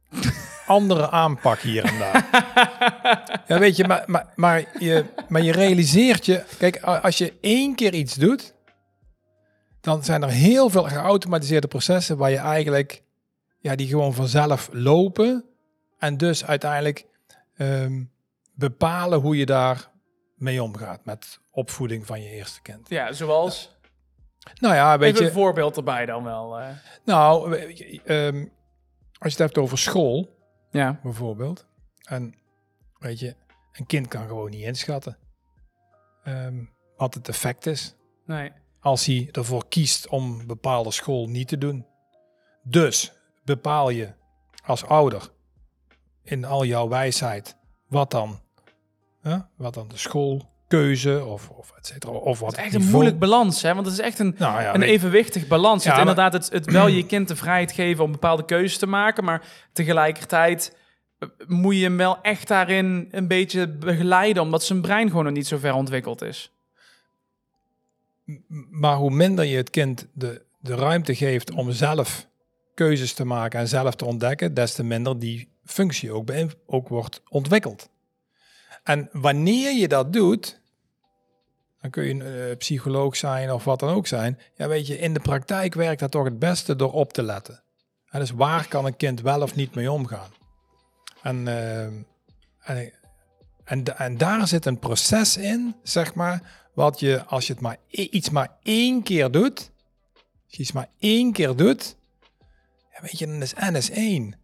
[SPEAKER 2] Andere aanpak hier en daar. Ja, weet je, maar, maar, maar, je, maar je realiseert je, kijk, als je één keer iets doet, dan zijn er heel veel geautomatiseerde processen waar je eigenlijk, ja, die gewoon vanzelf lopen en dus uiteindelijk ehm, bepalen hoe je daar mee omgaat met opvoeding van je eerste kind.
[SPEAKER 1] Ja, zoals...
[SPEAKER 2] Nou ja, weet je,
[SPEAKER 1] een voorbeeld erbij dan wel. eh.
[SPEAKER 2] nou, ehm, als je het hebt over school,
[SPEAKER 1] Ja.
[SPEAKER 2] bijvoorbeeld. En weet je, een kind kan gewoon niet inschatten ehm, wat het effect is
[SPEAKER 1] Nee.
[SPEAKER 2] als hij ervoor kiest om een bepaalde school niet te doen. Dus bepaal je als ouder in al jouw wijsheid wat dan, hè, wat dan de schoolkeuze of, of et cetera, of wat
[SPEAKER 1] Het is echt een moeilijk balans, hè? Want het is echt een,
[SPEAKER 2] Nou ja,
[SPEAKER 1] een
[SPEAKER 2] weet-
[SPEAKER 1] evenwichtig balans.
[SPEAKER 2] Ja,
[SPEAKER 1] het
[SPEAKER 2] maar-
[SPEAKER 1] inderdaad het, het wel je kind de vrijheid geven om bepaalde keuzes te maken, maar tegelijkertijd eh, moet je hem wel echt daarin een beetje begeleiden, omdat zijn brein gewoon nog niet zo ver ontwikkeld is.
[SPEAKER 2] Maar hoe minder je het kind de, de ruimte geeft om zelf keuzes te maken en zelf te ontdekken, des te minder die functie ook, ook wordt ontwikkeld. En wanneer je dat doet, dan kun je een eh, psycholoog zijn of wat dan ook zijn. Ja, weet je, in de praktijk werkt dat toch het beste door op te letten. En dus waar kan een kind wel of niet mee omgaan? En, eh, en, en, da- en daar zit een proces in, zeg maar, wat je, als je het maar i- iets maar één keer doet, als je iets maar één keer doet, ja, weet je, dan is N is één.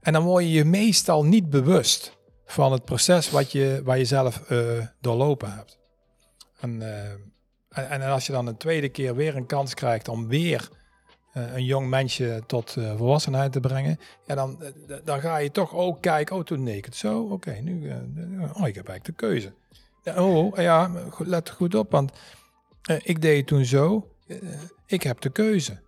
[SPEAKER 2] En dan word je je meestal niet bewust van het proces wat je, waar je zelf eh, doorlopen hebt. En, eh, en, en als je dan een tweede keer weer een kans krijgt om weer een jong mensje tot volwassenheid te brengen, ja, dan, dan ga je toch ook kijken, oh, toen deed ik het zo, oké, nu, oh, ik heb eigenlijk de keuze. Oh, ja, let goed op, want ik deed toen zo, ik heb de keuze.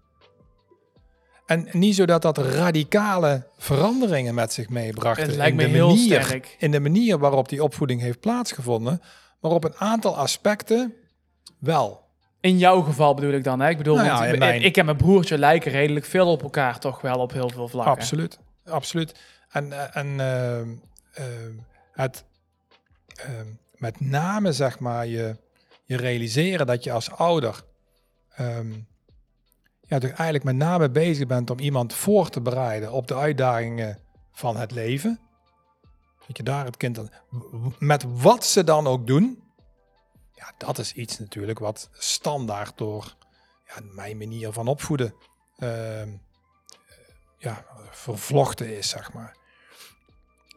[SPEAKER 2] En niet zo dat dat radicale veranderingen met zich meebracht.
[SPEAKER 1] Het lijkt me in de heel manier, sterk.
[SPEAKER 2] In de manier waarop die opvoeding heeft plaatsgevonden. Maar op een aantal aspecten wel.
[SPEAKER 1] In jouw geval bedoel ik dan, hè? Ik bedoel, nou ja, ik, mijn... ik en mijn broertje lijken redelijk veel op elkaar, toch wel op heel veel vlakken.
[SPEAKER 2] Absoluut, absoluut. En, eh, en uh, het met name, zeg maar, je, je realiseren dat je als ouder um, ja, dus eigenlijk met name bezig bent om iemand voor te bereiden op de uitdagingen van het leven. Dat je daar het kind dan, met wat ze dan ook doen, ja, dat is iets natuurlijk wat standaard door ja, mijn manier van opvoeden uh, ja, vervlochten is, zeg maar.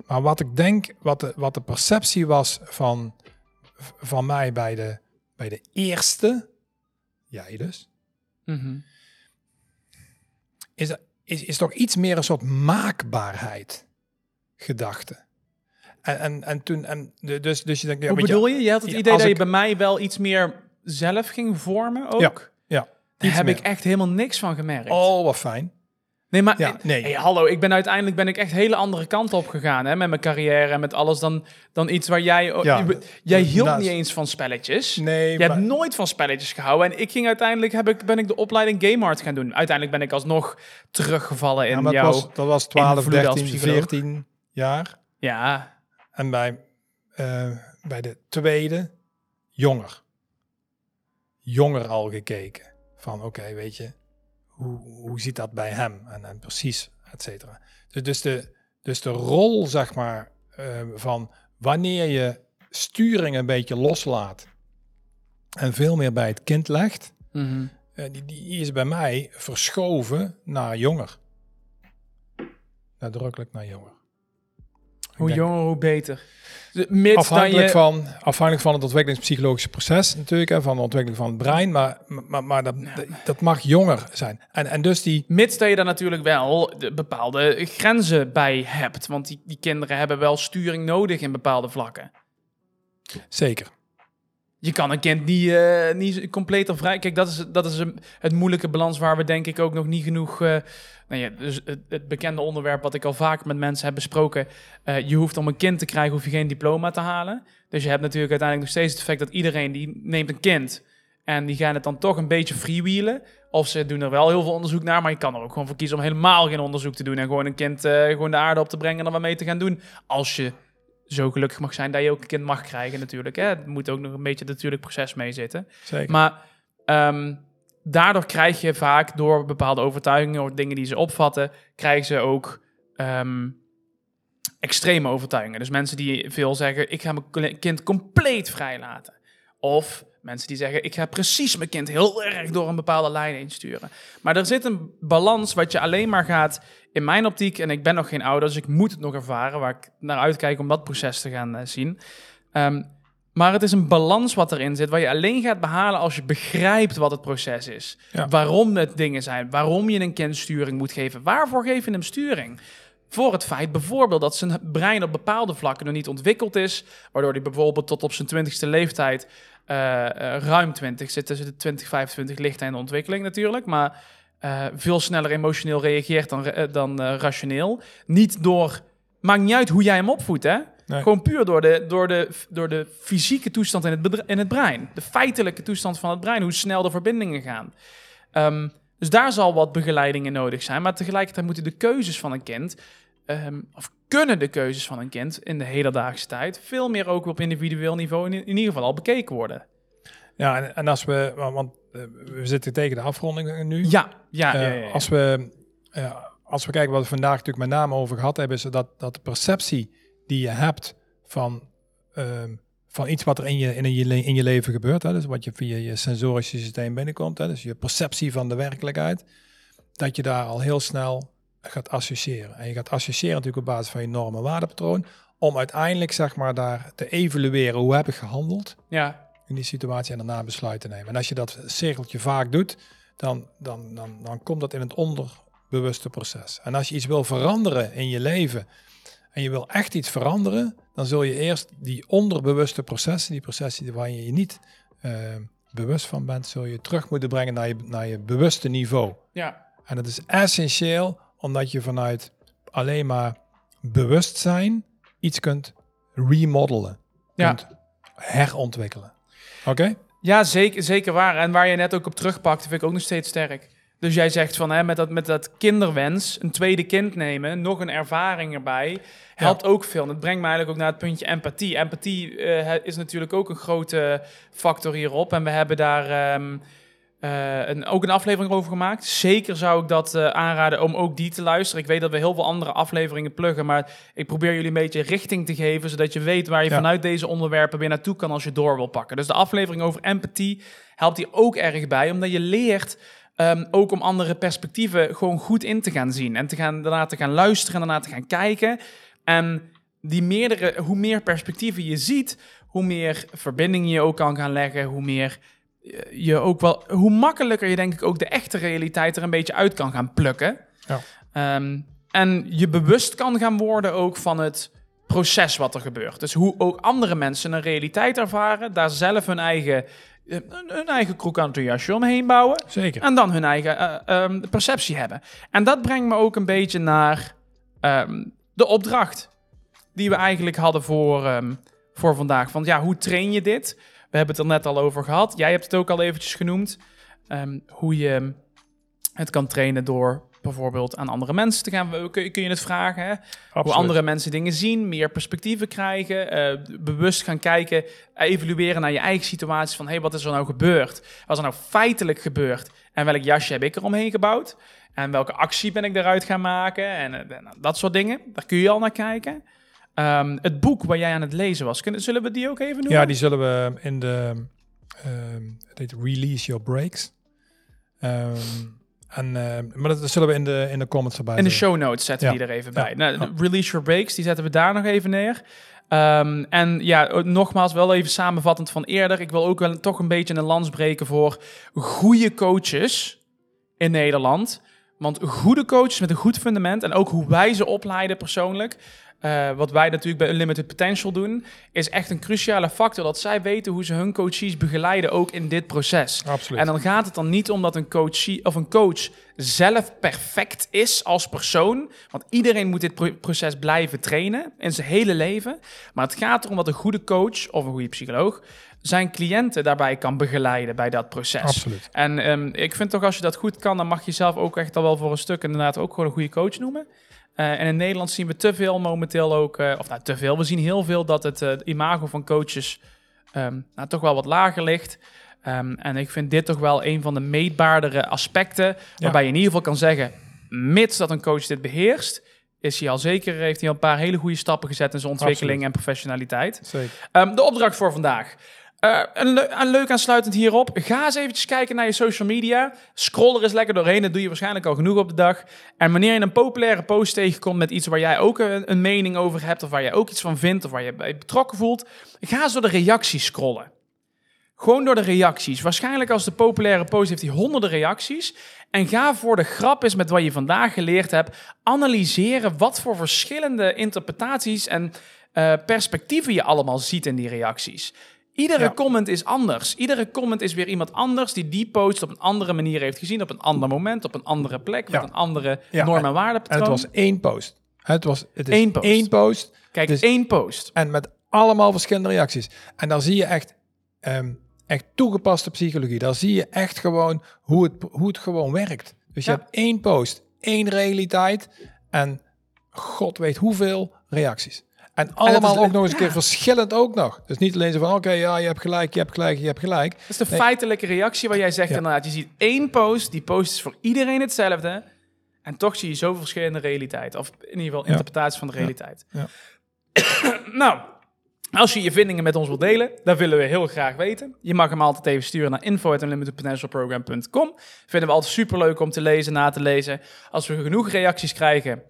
[SPEAKER 2] Maar wat ik denk, wat de, wat de perceptie was van, van mij bij de, bij de eerste, jij dus, mm is, is, is toch iets meer een soort maakbaarheid gedachte. En, en, en toen, en dus, dus je denkt...
[SPEAKER 1] Hoe bedoel je? Je had het idee dat je bij mij wel iets meer zelf ging vormen ook?
[SPEAKER 2] Ja, ja
[SPEAKER 1] Daar heb ik echt helemaal niks van gemerkt.
[SPEAKER 2] Oh, wat fijn.
[SPEAKER 1] Nee, maar ja, nee. Hey, hallo, ik ben uiteindelijk ben ik echt hele andere kant op gegaan hè, met mijn carrière en met alles dan, dan iets waar jij... Ja, jij hield niet eens van spelletjes.
[SPEAKER 2] Nee,
[SPEAKER 1] Je hebt nooit van spelletjes gehouden. En ik ging uiteindelijk, heb ik, ben ik de opleiding Game Art gaan doen. Uiteindelijk ben ik alsnog teruggevallen in ja, jouw...
[SPEAKER 2] Was, dat was 12, 13, 14 jaar.
[SPEAKER 1] Ja.
[SPEAKER 2] En bij, uh, bij de tweede, jonger. Jonger al gekeken. Van oké, weet je hoe, hoe ziet dat bij hem en, en precies, et cetera. Dus, dus, de, dus de rol, zeg maar, uh, van wanneer je sturing een beetje loslaat en veel meer bij het kind legt, mm -hmm. uh, die, die is bij mij verschoven naar jonger. Nadrukkelijk naar jonger.
[SPEAKER 1] Hoe jonger, hoe beter.
[SPEAKER 2] Mits afhankelijk, je... van, afhankelijk van het ontwikkelingspsychologische proces natuurlijk, hè, van de ontwikkeling van het brein, maar, maar, maar dat, dat mag jonger zijn. En, en dus die...
[SPEAKER 1] Mits dat je daar natuurlijk wel de bepaalde grenzen bij hebt, want die, die kinderen hebben wel sturing nodig in bepaalde vlakken.
[SPEAKER 2] Zeker.
[SPEAKER 1] Je kan een kind niet, uh, niet compleet of vrij... Kijk, dat is, dat is een, het moeilijke balans waar we denk ik ook nog niet genoeg... Uh, nou ja, dus het, het, bekende onderwerp wat ik al vaker met mensen heb besproken. Uh, je hoeft om een kind te krijgen, hoef je geen diploma te halen. Dus je hebt natuurlijk uiteindelijk nog steeds het effect dat iedereen die neemt een kind... en die gaan het dan toch een beetje freewheelen. Of ze doen er wel heel veel onderzoek naar, maar je kan er ook gewoon voor kiezen om helemaal geen onderzoek te doen... en gewoon een kind gewoon de aarde op te brengen en er wat mee te gaan doen. Als je zo gelukkig mag zijn dat je ook een kind mag krijgen natuurlijk. Hè? Het moet ook nog een beetje natuurlijk proces mee zitten.
[SPEAKER 2] Zeker.
[SPEAKER 1] Maar um, daardoor krijg je vaak door bepaalde overtuigingen of dingen die ze opvatten, krijgen ze ook um, extreme overtuigingen. Dus mensen die veel zeggen, ik ga mijn kind compleet vrijlaten. Of mensen die zeggen, ik ga precies mijn kind heel erg door een bepaalde lijn heen sturen. Maar er zit een balans wat je alleen maar gaat, in mijn optiek, en ik ben nog geen ouder, dus ik moet het nog ervaren, waar ik naar uitkijk om dat proces te gaan uh, zien. Um, maar het is een balans wat erin zit, waar je alleen gaat behalen als je begrijpt wat het proces is. Waarom het dingen zijn, waarom je een kind sturing moet geven. Waarvoor geef je hem sturing? Voor het feit bijvoorbeeld dat zijn brein op bepaalde vlakken nog niet ontwikkeld is, waardoor hij bijvoorbeeld tot op zijn twintigste leeftijd, ruim 20, zit tussen de 20 25 ligt in de ontwikkeling natuurlijk, maar uh, veel sneller emotioneel reageert dan, dan rationeel. Niet door, maakt niet uit hoe jij hem opvoedt hè. Gewoon puur door de, door, de, door de fysieke toestand in het, in het brein. De feitelijke toestand van het brein, hoe snel de verbindingen gaan. Um, dus daar zal wat begeleiding in nodig zijn. Maar tegelijkertijd moeten de keuzes van een kind, um, of kunnen de keuzes van een kind in de hedendaagse tijd, veel meer ook op individueel niveau in, in ieder geval al bekeken worden.
[SPEAKER 2] Ja, en, en als we, want uh, we zitten tegen de afronding nu.
[SPEAKER 1] Ja, ja, uh,
[SPEAKER 2] ja, ja, Als we, uh, als we kijken wat we vandaag natuurlijk met name over gehad hebben, is dat, dat de perceptie die je hebt van, um, van iets wat er in je, in je, in je leven gebeurt. Hè, dus wat je via je sensorische systeem binnenkomt. Hè, dus je perceptie van de werkelijkheid. Dat je daar al heel snel gaat associëren. En je gaat associëren natuurlijk op basis van je normen waardepatroon. Om uiteindelijk zeg maar daar te evalueren hoe heb ik gehandeld.
[SPEAKER 1] Ja.
[SPEAKER 2] In die situatie en daarna besluiten nemen. En als je dat cirkeltje vaak doet, dan, dan, dan, dan komt dat in het onderbewuste proces. En als je iets wil veranderen in je leven en je wil echt iets veranderen, dan zul je eerst die onderbewuste processen, die processen waar je je niet uh, bewust van bent, zul je terug moeten brengen naar je, naar je bewuste niveau.
[SPEAKER 1] Ja.
[SPEAKER 2] En dat is essentieel, omdat je vanuit alleen maar bewustzijn iets kunt remodelen,
[SPEAKER 1] Ja.
[SPEAKER 2] kunt herontwikkelen. Oké?
[SPEAKER 1] Ja, zeker, zeker waar. En waar je net ook op terugpakt, vind ik ook nog steeds sterk. Dus jij zegt van hè, met, dat, met dat kinderwens, een tweede kind nemen, nog een ervaring erbij, helpt ook veel. En dat brengt me eigenlijk ook naar het puntje empathie. Empathie eh, is natuurlijk ook een grote factor hierop. En we hebben daar ehm, een, ook een aflevering over gemaakt. Zeker zou ik dat eh, aanraden om ook die te luisteren. Ik weet dat we heel veel andere afleveringen pluggen, maar ik probeer jullie een beetje richting te geven, zodat je weet waar je
[SPEAKER 2] Ja.
[SPEAKER 1] vanuit deze onderwerpen weer naartoe kan als je door wil pakken. Dus de aflevering over empathie helpt hier ook erg bij, omdat je leert ehm, ook om andere perspectieven gewoon goed in te gaan zien en te gaan, daarna te gaan luisteren en daarna te gaan kijken. En die meerdere, hoe meer perspectieven je ziet, hoe meer verbindingen je ook kan gaan leggen, hoe meer je ook wel, hoe makkelijker je denk ik ook de echte realiteit er een beetje uit kan gaan plukken.
[SPEAKER 2] Ja.
[SPEAKER 1] Ehm, en je bewust kan gaan worden ook van het proces wat er gebeurt. Dus hoe ook andere mensen een realiteit ervaren, daar zelf hun eigen, eh, hun eigen krokante jasje omheen bouwen.
[SPEAKER 2] Zeker.
[SPEAKER 1] En dan hun eigen eh, ehm, perceptie hebben. En dat brengt me ook een beetje naar ehm, de opdracht die we eigenlijk hadden voor, voor vandaag. Want ja, hoe train je dit? We hebben het er net al over gehad. Jij hebt het ook al eventjes genoemd. Ehm, hoe je het kan trainen door bijvoorbeeld aan andere mensen te gaan. Kun, kun je het vragen? Hè? Hoe andere mensen dingen zien, meer perspectieven krijgen, eh, bewust gaan kijken, evalueren naar je eigen situatie van, hé, hey, wat is er nou gebeurd? Wat is er nou feitelijk gebeurd? En welk jasje heb ik er omheen gebouwd? En welke actie ben ik eruit gaan maken? En eh, dat soort dingen. Daar kun je al naar kijken. Ehm, het boek waar jij aan het lezen was, kunnen, zullen we die ook even noemen?
[SPEAKER 2] Ja, die zullen we in de, ehm, het heet Release Your Breaks. Ehm, en, maar dat zullen we in de, in de comments erbij
[SPEAKER 1] In de show notes zetten we
[SPEAKER 2] Ja.
[SPEAKER 1] die er even
[SPEAKER 2] Ja.
[SPEAKER 1] bij. Nou, de. Release Your Breaks, die zetten we daar nog even neer. En ja, nogmaals, wel even samenvattend van eerder. Ik wil ook wel toch een beetje een lans breken voor goede coaches in Nederland. Want goede coaches met een goed fundament en ook hoe wij ze opleiden persoonlijk. Eh, wat wij natuurlijk bij Unlimited Potential doen, is echt een cruciale factor dat zij weten hoe ze hun coaches begeleiden ook in dit proces.
[SPEAKER 2] Absoluut.
[SPEAKER 1] En dan gaat het dan niet om dat een coach, of een coach zelf perfect is als persoon. Want iedereen moet dit pro- proces blijven trainen in zijn hele leven. Maar het gaat erom dat een goede coach of een goede psycholoog zijn cliënten daarbij kan begeleiden bij dat proces.
[SPEAKER 2] Absoluut.
[SPEAKER 1] En ehm, ik vind toch als je dat goed kan, dan mag je jezelf ook echt al wel voor een stuk inderdaad ook gewoon een goede coach noemen. Eh, en in Nederland zien we te veel momenteel ook, eh, of nou te veel, we zien heel veel dat het eh, imago van coaches ehm, nou, toch wel wat lager ligt. Ehm, en ik vind dit toch wel een van de meetbaardere aspecten, waarbij je in ieder geval kan zeggen, mits dat een coach dit beheerst, is hij al zeker, heeft hij al een paar hele goede stappen gezet in zijn ontwikkeling en professionaliteit.
[SPEAKER 2] Zeker.
[SPEAKER 1] Ehm, de opdracht voor vandaag. Eh, een, le- een leuk aansluitend hierop. Ga eens eventjes kijken naar je social media. Scroll er eens lekker doorheen. Dat doe je waarschijnlijk al genoeg op de dag. En wanneer je een populaire post tegenkomt met iets waar jij ook een, een mening over hebt... of waar jij ook iets van vindt of waar je bij betrokken voelt... ga eens door de reacties scrollen. Gewoon door de reacties. Waarschijnlijk als de populaire post heeft hij honderden reacties. En ga voor de grap eens met wat je vandaag geleerd hebt... analyseren wat voor verschillende interpretaties en eh, perspectieven je allemaal ziet in die reacties. Iedere
[SPEAKER 2] Ja.
[SPEAKER 1] comment is anders. Iedere comment is weer iemand anders die die post op een andere manier heeft gezien, op een ander moment, op een andere plek, met
[SPEAKER 2] Ja.
[SPEAKER 1] een andere
[SPEAKER 2] Ja,
[SPEAKER 1] norm- en waardepatroon.
[SPEAKER 2] het was één post. Het was het is
[SPEAKER 1] Eén post.
[SPEAKER 2] één post.
[SPEAKER 1] Kijk,
[SPEAKER 2] dus-
[SPEAKER 1] één post.
[SPEAKER 2] En met allemaal verschillende reacties. En daar zie je echt, ehm, echt toegepaste psychologie. Daar zie je echt gewoon hoe het, hoe het gewoon werkt. Dus je hebt één post, één realiteit en god weet hoeveel reacties. En allemaal
[SPEAKER 1] is-
[SPEAKER 2] ook nog eens een
[SPEAKER 1] ja.
[SPEAKER 2] keer verschillend ook nog. Dus niet alleen zo van, oké, ja, je hebt gelijk, je hebt gelijk, je hebt gelijk.
[SPEAKER 1] Dat is de
[SPEAKER 2] Nee.
[SPEAKER 1] feitelijke reactie waar jij zegt
[SPEAKER 2] Ja.
[SPEAKER 1] inderdaad. Je ziet één post, die post is voor iedereen hetzelfde. En toch zie je zoveel verschillende realiteit. Of in ieder geval interpretaties van de realiteit.
[SPEAKER 2] Ja.
[SPEAKER 1] nou, als je je vindingen met ons wilt delen, dat willen we heel graag weten. Je mag hem altijd even sturen naar info.unlimitedpotentialprogram.com. Vinden we altijd superleuk om te lezen, na te lezen. Als we genoeg reacties krijgen,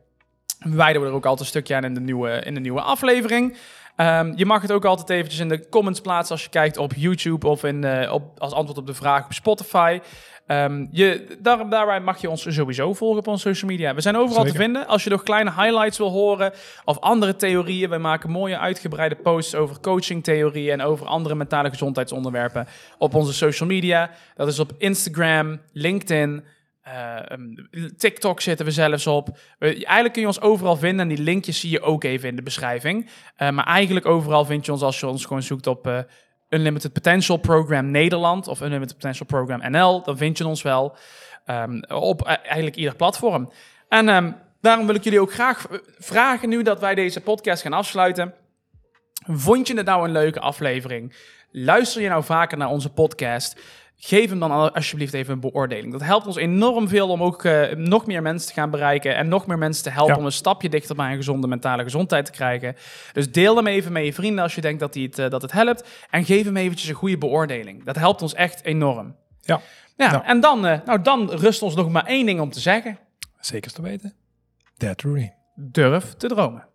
[SPEAKER 1] We wijden we er ook altijd een stukje aan in de nieuwe, in de nieuwe aflevering. Ehm, je mag het ook altijd eventjes in de comments plaatsen als je kijkt op YouTube of in, uh, op, als antwoord op de vraag op Spotify. Um, je, daar, daarbij mag je ons sowieso volgen op onze social media. We zijn overal te vinden. Als je nog kleine highlights wil horen of andere theorieën. We maken mooie uitgebreide posts over coachingtheorieën en over andere mentale gezondheidsonderwerpen op onze social media. Dat is op Instagram, LinkedIn, uh, TikTok zitten we zelfs op. eigenlijk kun je ons overal vinden en die linkjes zie je ook even in de beschrijving. Uh, maar eigenlijk overal vind je ons als je ons gewoon zoekt op uh, Unlimited Potential Program Nederland of Unlimited Potential Program NL. Dan vind je ons wel um, op eigenlijk ieder platform. En um, daarom wil ik jullie ook graag vragen nu dat wij deze podcast gaan afsluiten. Vond je het nou een leuke aflevering? Luister je nou vaker naar onze podcast? Geef hem dan alsjeblieft even een beoordeling. Dat helpt ons enorm veel om ook uh, nog meer mensen te gaan bereiken en nog meer mensen te helpen om een stapje dichter bij een gezonde mentale gezondheid te krijgen. Dus deel hem even met je vrienden als je denkt dat, het, uh, dat het helpt. En geef hem eventjes een goede beoordeling. Dat helpt ons echt enorm.
[SPEAKER 2] Ja.
[SPEAKER 1] Ja, ja. en dan, uh, nou, dan rust ons nog maar één ding om te zeggen.
[SPEAKER 2] Zeker te weten. Dare to dream.
[SPEAKER 1] Durf te dromen.